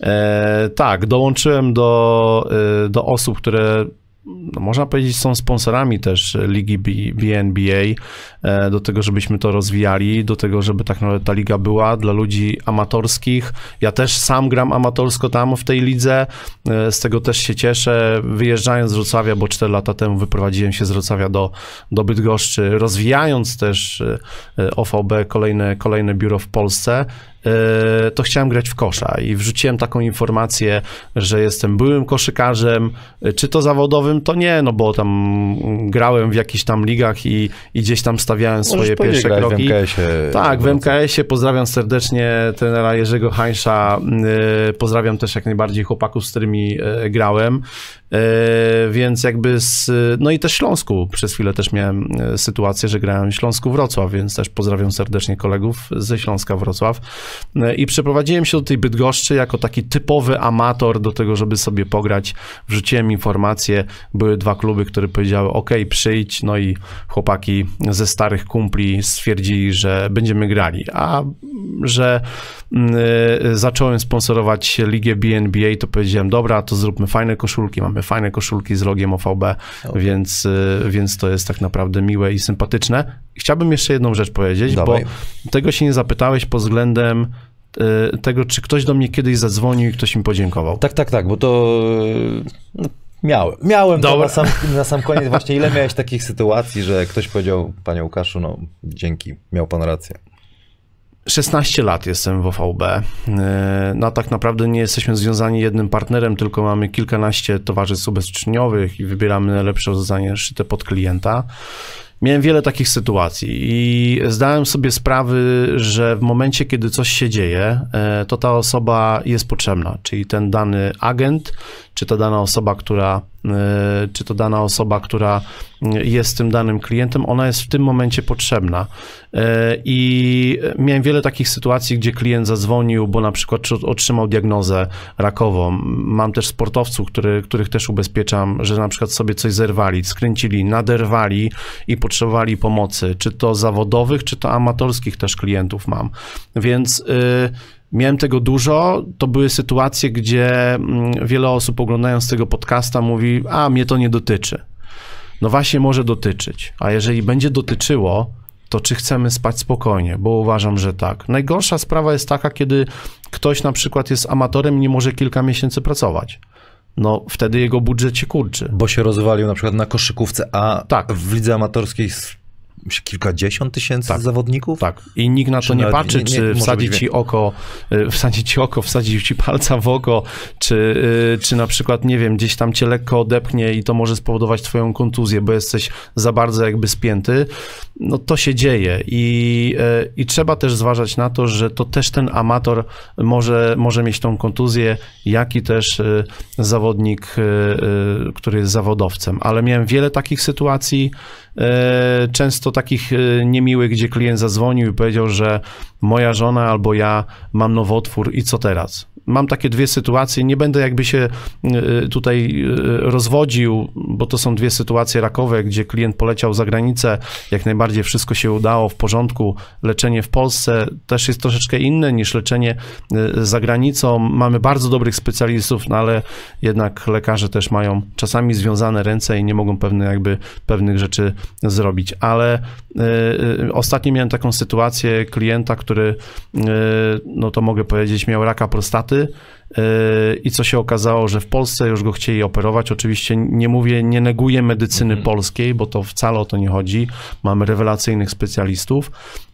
E, tak, dołączyłem do, y, do osób, które no, można powiedzieć, są sponsorami też ligi BNBA, e, do tego, żebyśmy to rozwijali, do tego, żeby tak naprawdę ta liga była dla ludzi amatorskich. Ja też sam gram amatorsko tam w tej lidze, e, z tego też się cieszę. Wyjeżdżając z Wrocławia, bo 4 lata temu wyprowadziłem się z Wrocławia do, do Bydgoszczy, rozwijając też e, OVB kolejne, kolejne biuro w Polsce. E, to chciałem grać w kosza i wrzuciłem taką informację, że jestem byłym koszykarzem, e, czy to zawodowym, to nie, no bo tam grałem w jakichś tam ligach i, i gdzieś tam stawiałem swoje Możesz pierwsze kroki. w MKS-ie. Tak, w MKS-ie pozdrawiam serdecznie trenera Jerzego Hańsza, e, pozdrawiam też jak najbardziej chłopaków, z którymi grałem, więc jakby z, no i też Śląsku, przez chwilę też miałem e, sytuację, że grałem w Śląsku Wrocław, więc też pozdrawiam serdecznie kolegów ze Śląska Wrocław. E, i przeprowadziłem się do tej Bydgoszczy jako taki typowy amator do tego, żeby sobie pograć, wrzuciłem informacje, były dwa kluby, które powiedziały ok, przyjdź, no i chłopaki ze starych kumpli stwierdzili, że będziemy grali, a że mm, e, zacząłem sponsorować ligę BNBA, to powiedziałem, dobra, to zróbmy fajne koszulki, mamy fajne koszulki z logiem OVB, więc, e, więc to jest tak naprawdę miłe i sympatyczne. Chciałbym jeszcze jedną rzecz powiedzieć, Dawaj. bo tego się nie zapytałeś pod względem e, tego, czy ktoś do mnie kiedyś zadzwonił i ktoś mi podziękował. Tak, tak, tak, bo to no, miałem. Miałem to na sam, na sam koniec. Właśnie ile miałeś takich sytuacji, że ktoś powiedział, panie Łukaszu, no dzięki, miał pan rację. 16 lat jestem w OVB. E, No tak naprawdę nie jesteśmy związani jednym partnerem, tylko mamy kilkanaście towarzystw ubezpieczeniowych i wybieramy najlepsze rozwiązanie szyte pod klienta. Miałem wiele takich sytuacji i zdałem sobie sprawy, że w momencie, kiedy coś się dzieje, e, to ta osoba jest potrzebna, czyli ten dany agent, czy to dana osoba, która, e, czy to dana osoba, która e, jest tym danym klientem, ona jest w tym momencie potrzebna. E, I miałem wiele takich sytuacji, gdzie klient zadzwonił, bo na przykład otrzymał diagnozę rakową. Mam też sportowców, który, których też ubezpieczam, że na przykład sobie coś zerwali, skręcili, naderwali i potrzebowali pomocy, czy to zawodowych, czy to amatorskich też klientów mam. Więc y, miałem tego dużo. To były sytuacje, gdzie mm, wiele osób oglądając tego podcasta mówi, a mnie to nie dotyczy. No właśnie może dotyczyć, a jeżeli będzie dotyczyło, to czy chcemy spać spokojnie, bo uważam, że tak. Najgorsza sprawa jest taka, kiedy ktoś na przykład jest amatorem i nie może kilka miesięcy pracować. No wtedy jego budżet się kurczy. Bo się rozwalił na przykład na koszykówce, a Tak. w lidze amatorskiej kilkadziesiąt tysięcy Tak. zawodników? Tak. I nikt na Czy to nie patrzy, nie- nie- czy wsadzi być ci oko, y, wsadzi ci oko, wsadzi ci palca w oko, czy, y, czy na przykład, nie wiem, gdzieś tam cię lekko odepchnie i to może spowodować twoją kontuzję, bo jesteś za bardzo jakby spięty. No to się dzieje i, y, i trzeba też zważać na to, że to też ten amator może, może mieć tą kontuzję, jak i też y, zawodnik, y, y, który jest zawodowcem. Ale miałem wiele takich sytuacji, często takich e, niemiłych, gdzie klient zadzwonił i powiedział, że moja żona albo ja mam nowotwór i co teraz? Mam takie dwie sytuacje, nie będę jakby się e, tutaj e, rozwodził, bo to są dwie sytuacje rakowe, gdzie klient poleciał za granicę, jak najbardziej wszystko się udało, w porządku. Leczenie w Polsce też jest troszeczkę inne niż leczenie e, za granicą. Mamy bardzo dobrych specjalistów, no ale jednak lekarze też mają czasami związane ręce i nie mogą pewne jakby pewnych rzeczy zrobić. Ale y, ostatnio miałem taką sytuację klienta, który, y, no to mogę powiedzieć, miał raka prostaty y, i co się okazało, że w Polsce już go chcieli operować. Oczywiście nie mówię, nie neguję medycyny polskiej, bo to wcale o to nie chodzi. Mamy rewelacyjnych specjalistów,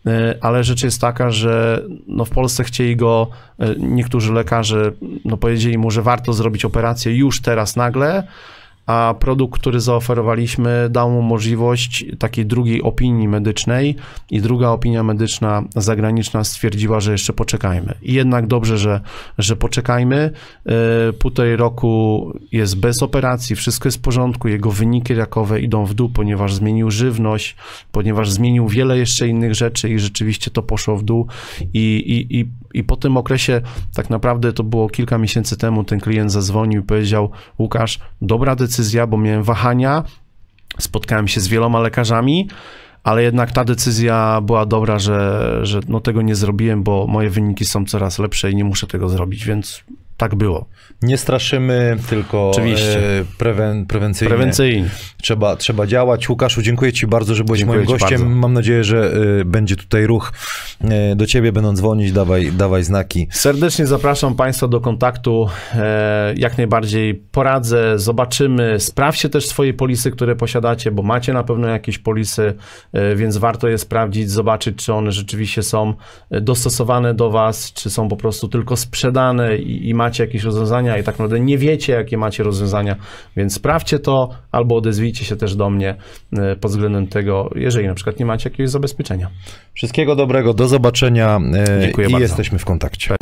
y, ale rzecz jest taka, że no w Polsce chcieli go, y, niektórzy lekarze no powiedzieli mu, że warto zrobić operację już teraz nagle, a produkt, który zaoferowaliśmy, dał mu możliwość takiej drugiej opinii medycznej i druga opinia medyczna zagraniczna stwierdziła, że jeszcze poczekajmy. I jednak dobrze, że, że poczekajmy. Yy, Półtorej roku jest bez operacji, wszystko jest w porządku, jego wyniki rakowe idą w dół, ponieważ zmienił żywność, ponieważ zmienił wiele jeszcze innych rzeczy i rzeczywiście to poszło w dół i, i, i, i po tym okresie, tak naprawdę to było kilka miesięcy temu, ten klient zadzwonił i powiedział, Łukasz, dobra decyzja, bo miałem wahania, spotkałem się z wieloma lekarzami, ale jednak ta decyzja była dobra, że, że no tego nie zrobiłem, bo moje wyniki są coraz lepsze i nie muszę tego zrobić, więc tak było. Nie straszymy, tylko Oczywiście. e, prewen, prewencyjnie. Prewencyjnie. Trzeba, trzeba działać. Łukaszu, dziękuję Ci bardzo, że byłeś Dziękuję moim ci gościem. bardzo. Mam nadzieję, że y, będzie tutaj ruch y, do Ciebie, będą dzwonić, dawaj, dawaj znaki. Serdecznie zapraszam Państwa do kontaktu. E, jak najbardziej poradzę, zobaczymy. Sprawdźcie też swoje polisy, które posiadacie, bo macie na pewno jakieś polisy, e, więc warto je sprawdzić, zobaczyć, czy one rzeczywiście są e, dostosowane do Was, czy są po prostu tylko sprzedane i, i macie jakieś rozwiązania i tak naprawdę nie wiecie, jakie macie rozwiązania, więc sprawdźcie to albo odezwijcie się też do mnie e, pod względem tego, jeżeli na przykład nie macie jakiegoś zabezpieczenia. Wszystkiego dobrego, do zobaczenia y, Dziękuję i bardzo. jesteśmy w kontakcie.